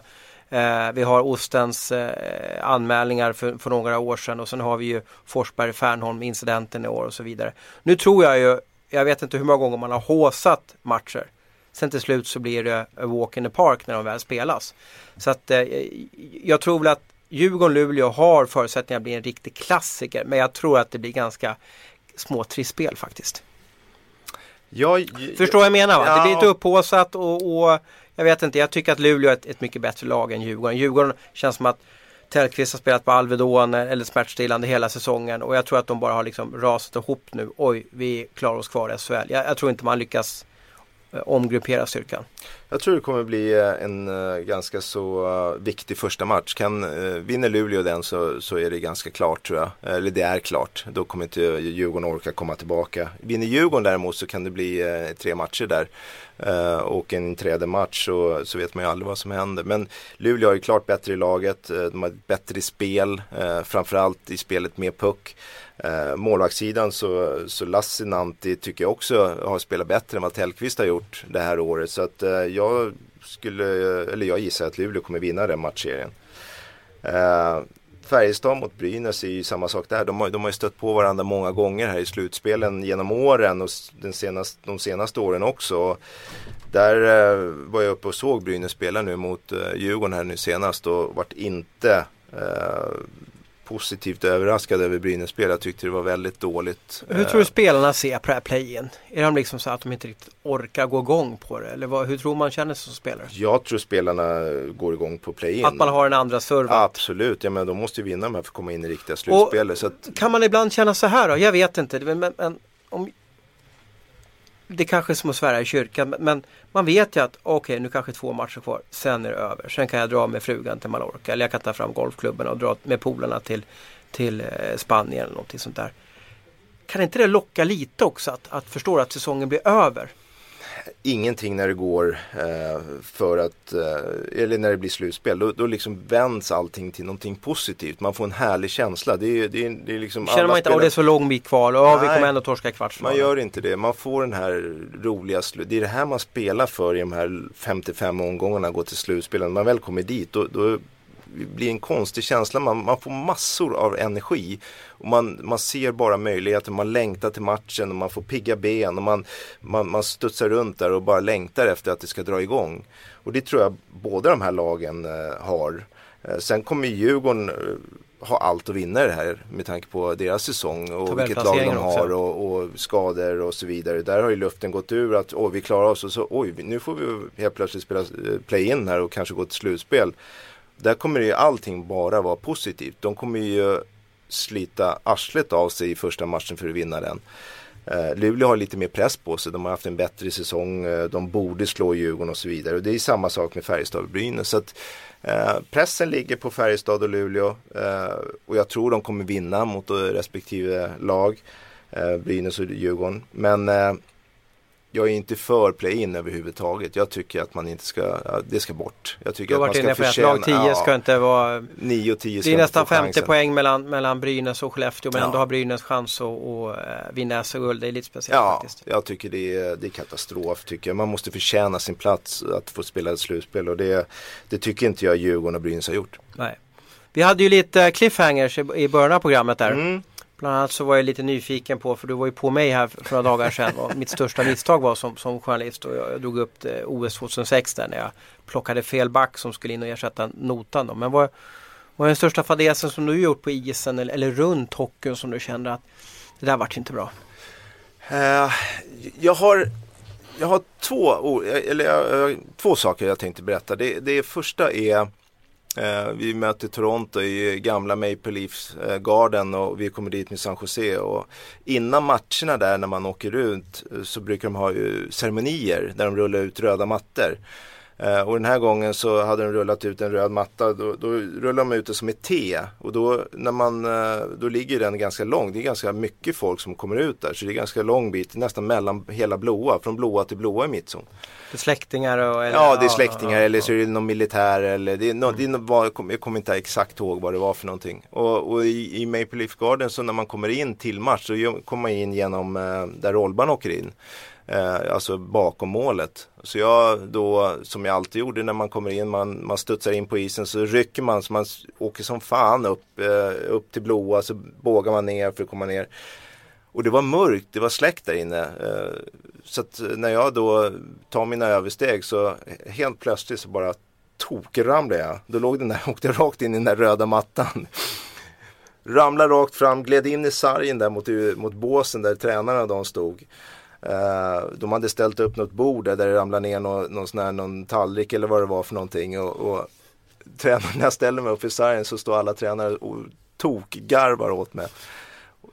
Eh, vi har Ostens eh, anmälningar för, för några år sedan och sen har vi ju Forsberg-Fernholm incidenten i år och så vidare. Nu tror jag ju, jag vet inte hur många gånger man har håsat matcher. Sen till slut så blir det a walk in the park när de väl spelas. Så att eh, jag tror väl att Djurgården-Luleå har förutsättningar att bli en riktig klassiker men jag tror att det blir ganska små trissspel faktiskt.
Jag,
Förstår vad jag menar va?
Ja.
Det blir lite upphaussat och, och jag vet inte, jag tycker att Luleå är ett, ett mycket bättre lag än Djurgården. Djurgården känns som att Tellqvist har spelat på Alvedon eller smärtstillande hela säsongen och jag tror att de bara har liksom rasat ihop nu. Oj, vi klarar oss kvar i SHL. Jag, jag tror inte man lyckas eh, omgruppera styrkan.
Jag tror det kommer bli eh, en eh, ganska så viktig första match. Kan, vinner Luleå den så, så är det ganska klart tror jag. Eller det är klart. Då kommer inte Djurgården orka komma tillbaka. Vinner Djurgården däremot så kan det bli tre matcher där. Eh, och en tredje match så, så vet man ju aldrig vad som händer. Men Luleå är ju klart bättre i laget. Eh, de har ett bättre spel. Eh, framförallt i spelet med puck. Eh, målvaktssidan så, så Lassinantti tycker jag också har spelat bättre än vad Tellqvist har gjort det här året. Så att eh, jag skulle, eller jag gissar att Luleå kommer vinna den matchserien. Eh, Färjestad mot Brynäs är ju samma sak där. De har, de har ju stött på varandra många gånger här i slutspelen genom åren och den senaste, de senaste åren också. Där eh, var jag uppe och såg Brynäs spela nu mot eh, Djurgården här nu senast och vart inte eh, positivt överraskad över Brynäs spel. Jag tyckte det var väldigt dåligt.
Hur tror du spelarna ser på det här play-in? Är de liksom så att de inte riktigt orkar gå igång på det? Eller vad, hur tror man känner sig som spelare?
Jag tror spelarna går igång på play-in.
Att man har en andra serve?
Absolut, ja, men de måste ju vinna de här för att komma in i riktiga slutspelet. Att,
Kan man ibland känna så här då? Jag vet inte. Men, men om, det kanske är som att svära i kyrkan. Men, man vet ju att okej nu kanske två matcher kvar. Sen är det över. Sen kan jag dra med frugan till Mallorca. Eller jag kan ta fram golfklubben och dra med polarna till, till eh, Spanien eller någonting sånt där. Kan inte det locka lite också att, att förstå att säsongen blir över?
Ingenting när det går eh, för att, eh, eller när det blir slutspel, då, då liksom vänds allting till någonting positivt. Man får en härlig känsla. Det är, det är, det är liksom
Känner man inte att det är så lång bit kvar ja, vi
Nej.
kommer ändå torska i
Man
kvartsfinalen.
gör inte det. Man får den här roliga. Det är det här man spelar för i de här 55 omgångarna, går till slutspelen. När man väl kommer dit, då, då blir en konstig känsla. Man, man får massor av energi. Och man, man ser bara möjligheter, man längtar till matchen och man får pigga ben och man, man, man studsar runt där och bara längtar efter att det ska dra igång. Och det tror jag båda de här lagen eh, har. Eh, sen kommer Djurgården eh, ha allt att vinna det här med tanke på deras säsong och vilket lag de har och, och skador och så vidare. Där har ju luften gått ur att åh, vi klarar oss och så oj, nu får vi helt plötsligt spela play-in här och kanske gå till slutspel. Där kommer ju allting bara vara positivt. De kommer ju slita arslet av sig i första matchen för att vinna den. Eh, Luleå har lite mer press på sig. De har haft en bättre säsong. Eh, de borde slå Djurgården och så vidare. Och det är samma sak med Färjestad och Brynäs. Så att, eh, pressen ligger på Färjestad och Luleå. Eh, och jag tror de kommer vinna mot eh, respektive lag. Eh, Brynäs och Djurgården. Men eh, jag är inte för play-in överhuvudtaget. Jag tycker att man inte ska, det ska bort. Jag tycker
Du har
att
varit
man
inne
ska
på att
förtjäna,
lag 10
ja,
ska inte vara
9 och 10 ska
Det är nästan
få
50
chansen.
poäng mellan, mellan Brynäs och Skellefteå men
Ja.
ändå har Brynäs chans att, att eh, vinna SM-guld. Det är lite speciellt
Ja,
faktiskt.
jag tycker det är, det är katastrof tycker jag. Man måste förtjäna sin plats att få spela ett slutspel och det, det tycker inte jag Djurgården och Brynäs har gjort.
Nej. Vi hade ju lite cliffhangers i, i början av programmet där.
Mm.
Bland annat så var jag lite nyfiken på, för du var ju på mig här för några dagar sedan och mitt största misstag var som, som journalist och jag, jag drog upp det, OS 2006 där när jag plockade fel back som skulle in och ersätta notan då. Men vad vad är den största fadäsen som du gjort på isen eller, eller runt hockeyn som du kände att det där vart inte bra?
Uh, jag har jag har två, eller, jag- jag- två saker jag tänkte berätta. Det, det första är eh, vi möter Toronto i gamla Maple Leafs eh, Garden och vi kommer dit med San Jose. Och innan matcherna där när man åker ut eh, så brukar de ha ju ceremonier där de rullar ut röda mattor. Eh, och den här gången så hade de rullat ut en röd matta. Då, då rullar de ut det som ett T. Och då, när man, eh, då ligger den ganska lång. Det är ganska mycket folk som kommer ut där. Så det är ganska lång bit, nästan mellan hela blåa. Från blåa till blåa i mittzon.
Det är släktingar och... Eller,
Ja, det är släktingar
ja,
eller så är det någon militär eller det är no, det är no, jag kommer jag kommer inte exakt ihåg vad det var för någonting. Och, och i, i Maple Leaf Garden så när man kommer in till match så kommer man in genom eh, där Rolban åker in. Eh, alltså bakom målet. Så jag då, som jag alltid gjorde när man kommer in, man, man studsar in på isen så rycker man så man åker som fan upp, eh, upp till blåa så bågar man ner för att komma ner. Och det var mörkt, det var släckt där inne. Eh, så att eh, när jag då tar mina översteg så helt plötsligt så bara tokramlade jag. Då låg den där, (laughs) åkte jag rakt in i den där röda mattan. Ramlade rakt fram, gled in i sargen där mot, eh, mot båsen där tränarna de stod. Eh, de hade ställt upp något bord där, där det ramlade ner någon, någon, sån här, någon tallrik eller vad det var för någonting. Och, och tränarna när jag ställer mig upp i sargen så står alla tränare och tokgarvar åt mig.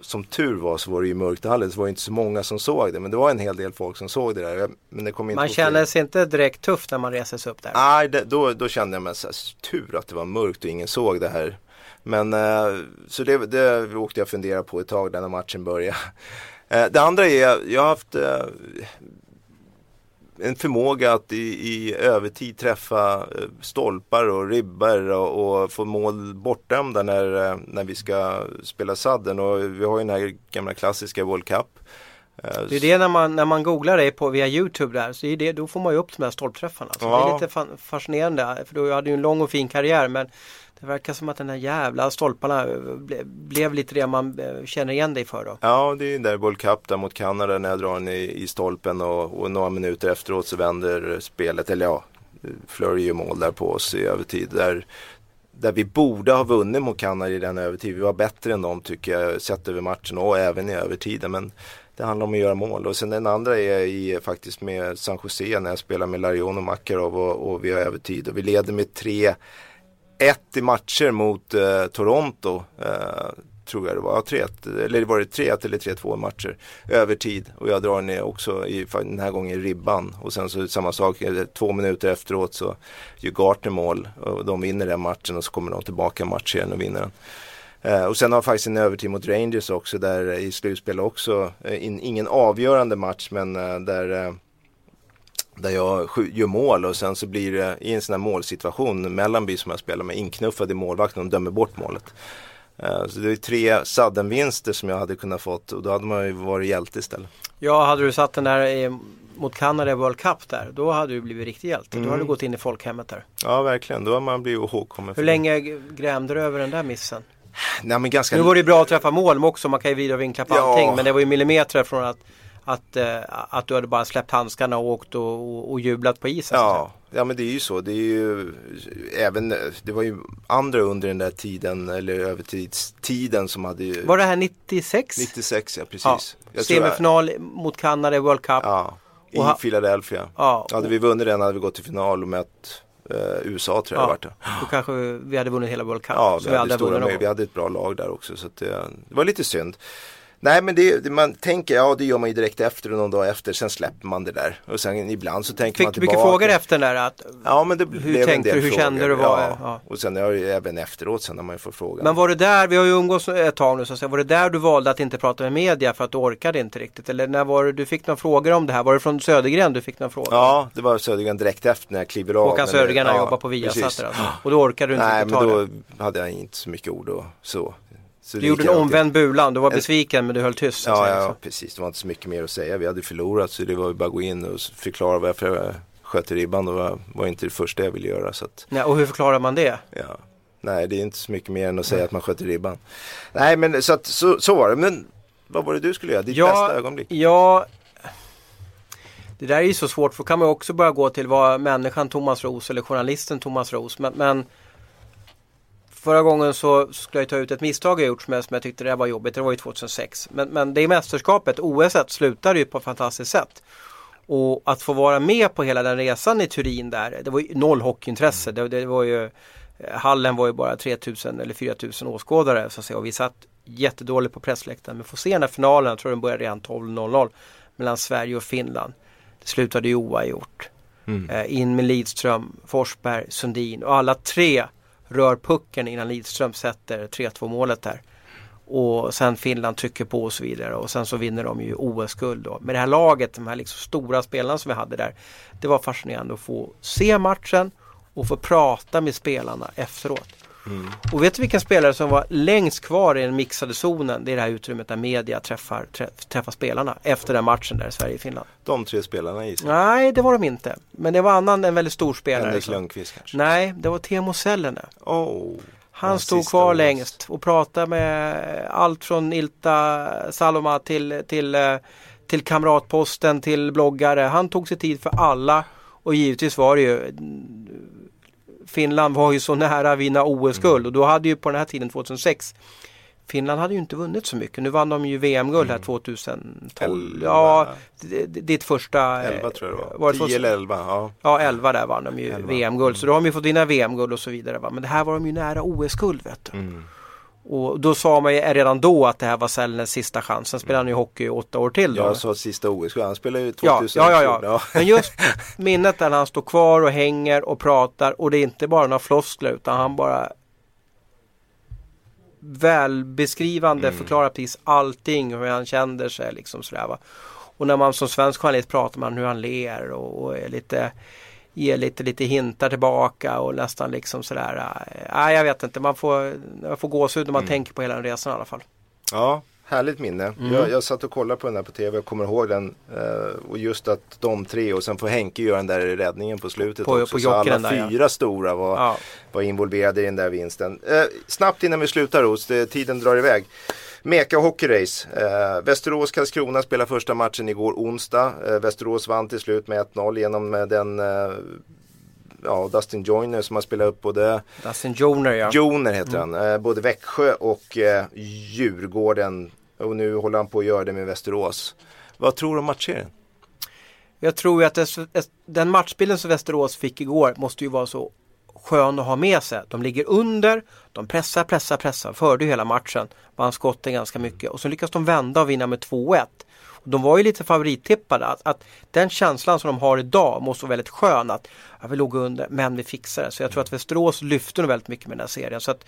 Som tur var så var det ju mörkt i hallen så var det inte så många som såg det. Men det var en hel del folk som såg det där. Men det kom inte
Man känner sig inte direkt tuff när man reser sig upp där.
Nej, det, då, då kände jag mig så här, tur att det var mörkt och ingen såg det här. Men eh, så det, det åkte jag fundera på ett tag där när matchen började. (laughs) Eh, det andra är, jag har haft eh, en förmåga att i, i övertid träffa eh, stolpar och ribbor och, och få mål bortdömda när, eh, när vi ska spela sadden. Och vi har ju den här gamla klassiska World Cup. Eh,
Det är det när man, när man googlar dig på via Youtube där, så är det, då får man ju upp de här stolpträffarna. Så Det
Ja.
är lite fa- fascinerande, för du hade ju en lång och fin karriär men det verkar som att den här jävla stolparna eh, ble, blev lite det man eh, känner igen dig för då.
Ja, det är ju där World Cup där mot Kanada när jag drar den i, i stolpen och, och några minuter efteråt så vänder spelet, eller ja, Flurry gör mål där på oss i övertid. Där, där vi borde ha vunnit mot Kanada i den övertid. Vi var bättre än dem tycker jag, sett över matchen och även i övertiden. Men det handlar om att göra mål. Och sen den andra är i, faktiskt med San Jose när jag spelar med Larion och Makarov och, och vi har övertid. Och vi leder med tre 3-1 i matcher mot eh, Toronto. Eh, tror jag det var. Ja, 3-1, eller var det 3-1 eller 3-2 matcher. Övertid. Och jag drar ner också i, den här gången i ribban. Och sen så samma sak, eh, två minuter efteråt så gör Gartner mål. Och de vinner den matchen och så kommer de tillbaka i matchen och vinner den. Eh, och sen har jag faktiskt en övertid mot Rangers också där i slutspel också. Eh, in, ingen avgörande match men eh, där eh, där jag gör mål och sen så blir det i en sån här målsituation Mellanby som jag spelar med inknuffad i målvakten och dömer bort målet. Eh, Så det är tre sudden-vinster som jag hade kunnat fått och då hade man ju varit hjälte istället.
Ja, hade du satt den där i, mot Kanada i World Cup där, då hade du blivit riktig hjälte. Då hade du
Mm.
gått in i folkhemmet där.
Ja verkligen, då har man blivit ihågkommen.
Hur länge grämde du över den där missen?
Nej men ganska
Nu var det ju bra att träffa mål också, man kan ju vrida och vinkla på
Ja.
allting. Men det var ju millimeter från att, att, eh, att du hade bara släppt handskarna och åkt och, och, jublat på isen.
Ja, ja men det är ju så. Det är ju även, det var ju andra under den där tiden eller övertidstiden som hade.
Var det här 96?
96 ja
Ja.
precis. Jag tror jag-
Semifinal mot Kanada i World Cup.
Ja, i
Och
Philadelphia.
Ja,
Hade vi vunnit den hade vi gått till final och mött eh, USA tror jag
Ja.
det det.
Då kanske vi hade vunnit hela World Cup.
Ja, vi hade, stora
vunnit någon
med, vi hade ett bra lag där också så att det, det var lite synd. Nej men det, man tänker, ja det gör man ju direkt efter och någon dag efter, sen släpper man det där. Och sen ibland så tänker man
Fick du
tillbaka.
mycket frågor efter den där? Att,
Ja men det
Hur
blev en
tänkte
del
du? Hur
frågor.
kände du? Vad-
Ja.
ja.
Och sen ju även efteråt sen när man får frågan.
men var det där, vi har ju umgås ett tag nu, så att säga, var det där du valde att inte prata med media för att du orkade inte riktigt? Eller när var det du fick några frågor om det här? Var det från Södergren du fick några frågor?
Ja, det var Södergren direkt efter när jag kliver av.
Håkan Södergren han
ja,
jobbar på Viasat alltså. Och då orkade du inte
Nej men då
det?
hade jag inte så mycket ord och så. Så
Du gjorde en omvänd bulan, du var besviken men du höll tyst.
Ja,
säga,
ja,
liksom.
precis. Det var inte så mycket mer att säga. Vi hade förlorat så det var ju bara att gå in och förklara varför jag sköt i ribban. Det var, var inte det första jag ville göra. Så att,
Nej, och hur förklarar man det?
ja. Nej, det är inte så mycket mer än att säga att man sköt i ribban. Nej, men så, att, så, så var det. Men vad var det du skulle göra? Ditt bästa ögonblick?
Ja, det där är ju så svårt för då kan man också börja gå till vad människan Thomas Ros eller journalisten Thomas Ros. Men, men förra gången så skulle jag ta ut ett misstag jag gjort som jag, som jag tyckte det var jobbigt. Det var ju 2006. Men, men det mästerskapet, OS slutade ju på ett fantastiskt sätt. Och att få vara med på hela den resan i Turin där, det var ju noll hockeyintresse. Det, det var ju, hallen var ju bara 3000 eller 4000 åskådare så att säga. Och vi satt jättedåligt på pressläktaren. Men få se den här finalen, jag tror den började redan 12.00 mellan Sverige och Finland. Det slutade ju oavgjort. Eh, in med Lidström, Forsberg, Sundin och alla tre rör pucken innan Lidström sätter 3-2 målet där. Och sen Finland trycker på och så vidare och sen så vinner de ju OS-guld då. Med det här laget, de här liksom stora spelarna som vi hade där. Det var fascinerande att få se matchen och få prata med spelarna efteråt. Och vet du vilken spelare som var längst kvar i den mixade zonen? Det är det här utrymmet där media träffar, träff, träffar spelarna efter den matchen där Sverige-Finland.
De tre spelarna i sig.
Nej, det var de inte. Men det var annan, en väldigt stor spelare.
Henrik
liksom.
Lundqvist kanske?
Nej, det var Teemu Selänne.
Oh,
Han stod kvar
OS.
längst och pratade med allt från Ilta Saloma till, till, till kamratposten till bloggare. Han tog sig tid för alla och givetvis var det ju mm, Finland var ju så nära att vinna OS-guld och då hade ju på den här tiden 2006 Finland hade ju inte vunnit så mycket. Nu vann de ju VM-guld här 2012.
Elva.
Ja, ditt första... eh,
11 tror jag det var.
var det
10
2000?
eller 11. Ja.
Ja, 11 där vann de ju
11.
VM-guld. Så då har de ju fått vinna VM-guld och så vidare. Va? Men det här var de ju nära OS-guld vet du.
Mm.
Och då sa man ju redan då att det här var Sälenäs sista chans. Sen spelade han ju hockey i åtta år till då.
Jag sa sista OS. Han spelade ju
ja,
2000.
ja, ja, ja. Men just minnet där han står kvar och hänger och pratar och det är inte bara några floskler utan han bara välbeskrivande förklarar precis allting hur han känner sig liksom sådär va. Och när man som svensk journalist pratar man hur han ler och, och är lite ger lite, lite hintar tillbaka och nästan liksom sådär. äh, Nej, jag vet inte. Man får, man får gåshud när man tänker på hela den resan i alla fall.
Ja, härligt minne.
Mm.
Jag, jag satt och kollade på den där på tv och kommer ihåg den. Eh, och just att de tre och sen får Henke göra den där räddningen på slutet
På-
också.
på
så alla
där, ja.
fyra stora var,
Ja.
var involverade i den där vinsten. Eh, snabbt innan vi slutar Ros, tiden drar iväg. Meka Hockeyrace. Eh, Västerås-Karlskrona spelade första matchen igår onsdag. Eh, Västerås vann till slut med 1-0 genom eh, den eh, ja, Dustin Joyner som har spelat upp både
Dustin Joner ja.
Joner heter han. Eh, både Växjö och eh, Djurgården. Och nu håller han på att göra det med Västerås. Vad tror du om matchserien?
Jag tror ju att den matchbilden som Västerås fick igår måste ju vara så skön att ha med sig. De ligger under, de pressar, pressar, pressar, förde ju hela matchen. Vann skotten ganska mycket och så lyckas de vända och vinna med 2-1. De var ju lite favorittippade. Att, att den känslan som de har idag måste vara väldigt skön. Att ja, vi låg under men vi fixar det. Så jag tror att Västerås lyfte nog väldigt mycket med den här serien. Så att,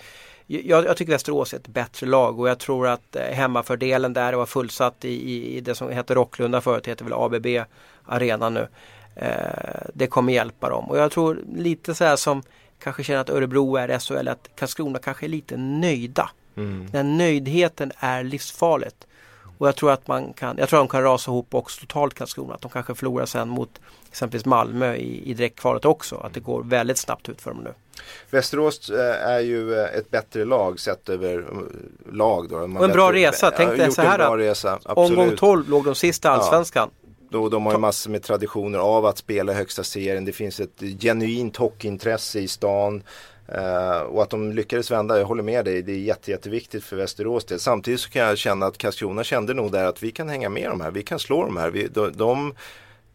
jag, jag tycker Västerås är ett bättre lag och jag tror att eh, hemmafördelen där var fullsatt i, i, i det som heter Rocklunda förut, heter väl ABB Arena nu. Eh, det kommer hjälpa dem och jag tror lite så här som kanske känner att Örebro är SHL, att Karlskrona kanske är lite nöjda. Den nöjdheten är livsfarligt. Och jag tror att man kan, jag tror att de kan rasa ihop också totalt Karlskrona. Att de kanske förlorar sen mot exempelvis Malmö i, i direktkvalet också. Att det går väldigt snabbt ut för dem nu.
Västerås eh, är ju eh, ett bättre lag sett över lag. Då.
Och en bra resa. Tänk
Ja,
dig så här att. Omgång
Absolut.
12 låg de sista Allsvenskan.
Då, de har ju massor med traditioner av att spela högsta serien. Det finns ett genuint hockeyintresse i stan. Eh, och att de lyckades vända, jag håller med dig, det är jätte, jätteviktigt för Västerås del. Samtidigt så kan jag känna att Karlskrona kände nog där att vi kan hänga med de här, vi kan slå de här. Vi, de, de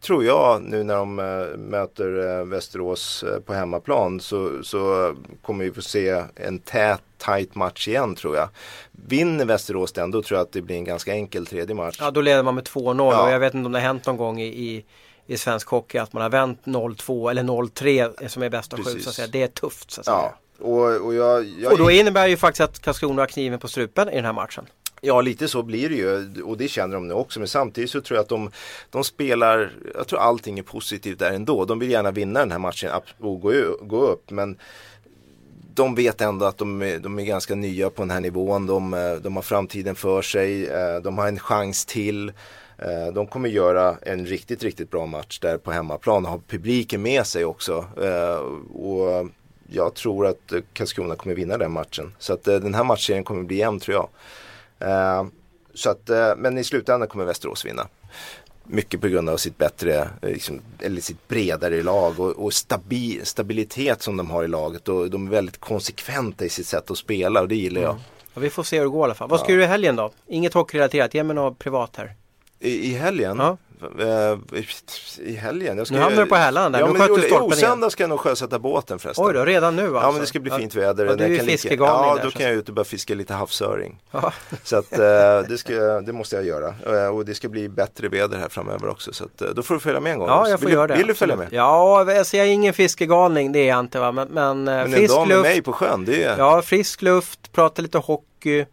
tror jag nu när de äh, möter äh, Västerås äh, på hemmaplan så, så kommer vi få se en tät, tight match igen tror jag. Vinner Västerås den då tror jag att det blir en ganska enkel tredje match.
Ja då leder man med 2-0 ja. och jag vet inte om det har hänt någon gång i, i i svensk hockey att man har vänt 0-2 eller 0-3 som är bäst av sju. Så att säga. Det är tufft så att säga. Ja.
Och, och, jag, jag...
och då innebär ju faktiskt att Karlskrona har kniven på strupen i den här matchen.
Ja lite så blir det ju och det känner de nu också men samtidigt så tror jag att de, de spelar, jag tror allting är positivt där ändå. De vill gärna vinna den här matchen och gå, gå upp men de vet ändå att de är, de är ganska nya på den här nivån. De, eh, de har framtiden för sig, eh, de har en chans till. Eh, de kommer göra en riktigt, riktigt bra match där på hemmaplan och ha publiken med sig också. Och jag tror att Karlskrona kommer vinna den matchen. Så att den här matchen kommer bli jämn tror jag. Så att, men i slutändan kommer Västerås vinna. Mycket på grund av sitt bättre, eh, liksom, eller sitt bredare lag och, och stabi, stabilitet som de har i laget. Och de är väldigt konsekventa i sitt sätt att spela och det gillar jag. Mm.
Ja, vi får se hur det går i alla fall. Vad ska ja. du i helgen då? Inget hockeyrelaterat, ge mig något privat här.
I, i helgen? Ja. Eh, i helgen. Jag
ska, nu hamnar du på Härland där.
Ja, men jo, jo, söndag ska jag nog sjösätta båten förresten.
Oj då, redan nu alltså?
Ja men det ska bli fint väder.
Ja, du är ju fiskegalning
Ja, då kan jag ut och börja fiska lite havsöring. Ja. Så att eh, det, ska, det måste jag göra. Eh, och det ska bli bättre väder här framöver också. Så att, då får du följa med en gång.
Ja, jag får
vill,
göra det.
Vill du följa med?
Ja, alltså, jag är ingen fiskegalning, det är jag inte va. Men, men,
men frisk en dag med luft. mig på sjön, det är...
Ja, frisk luft, prata lite hockey.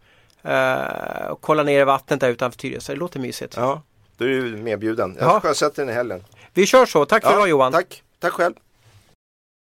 Uh, och kolla ner i vattnet där utanför Tyresö. Det låter mysigt.
Ja. Då är du medbjuden. Jag sjösätter den i helgen.
Vi kör så. Tack för ja, idag Johan.
Tack. Tack själv.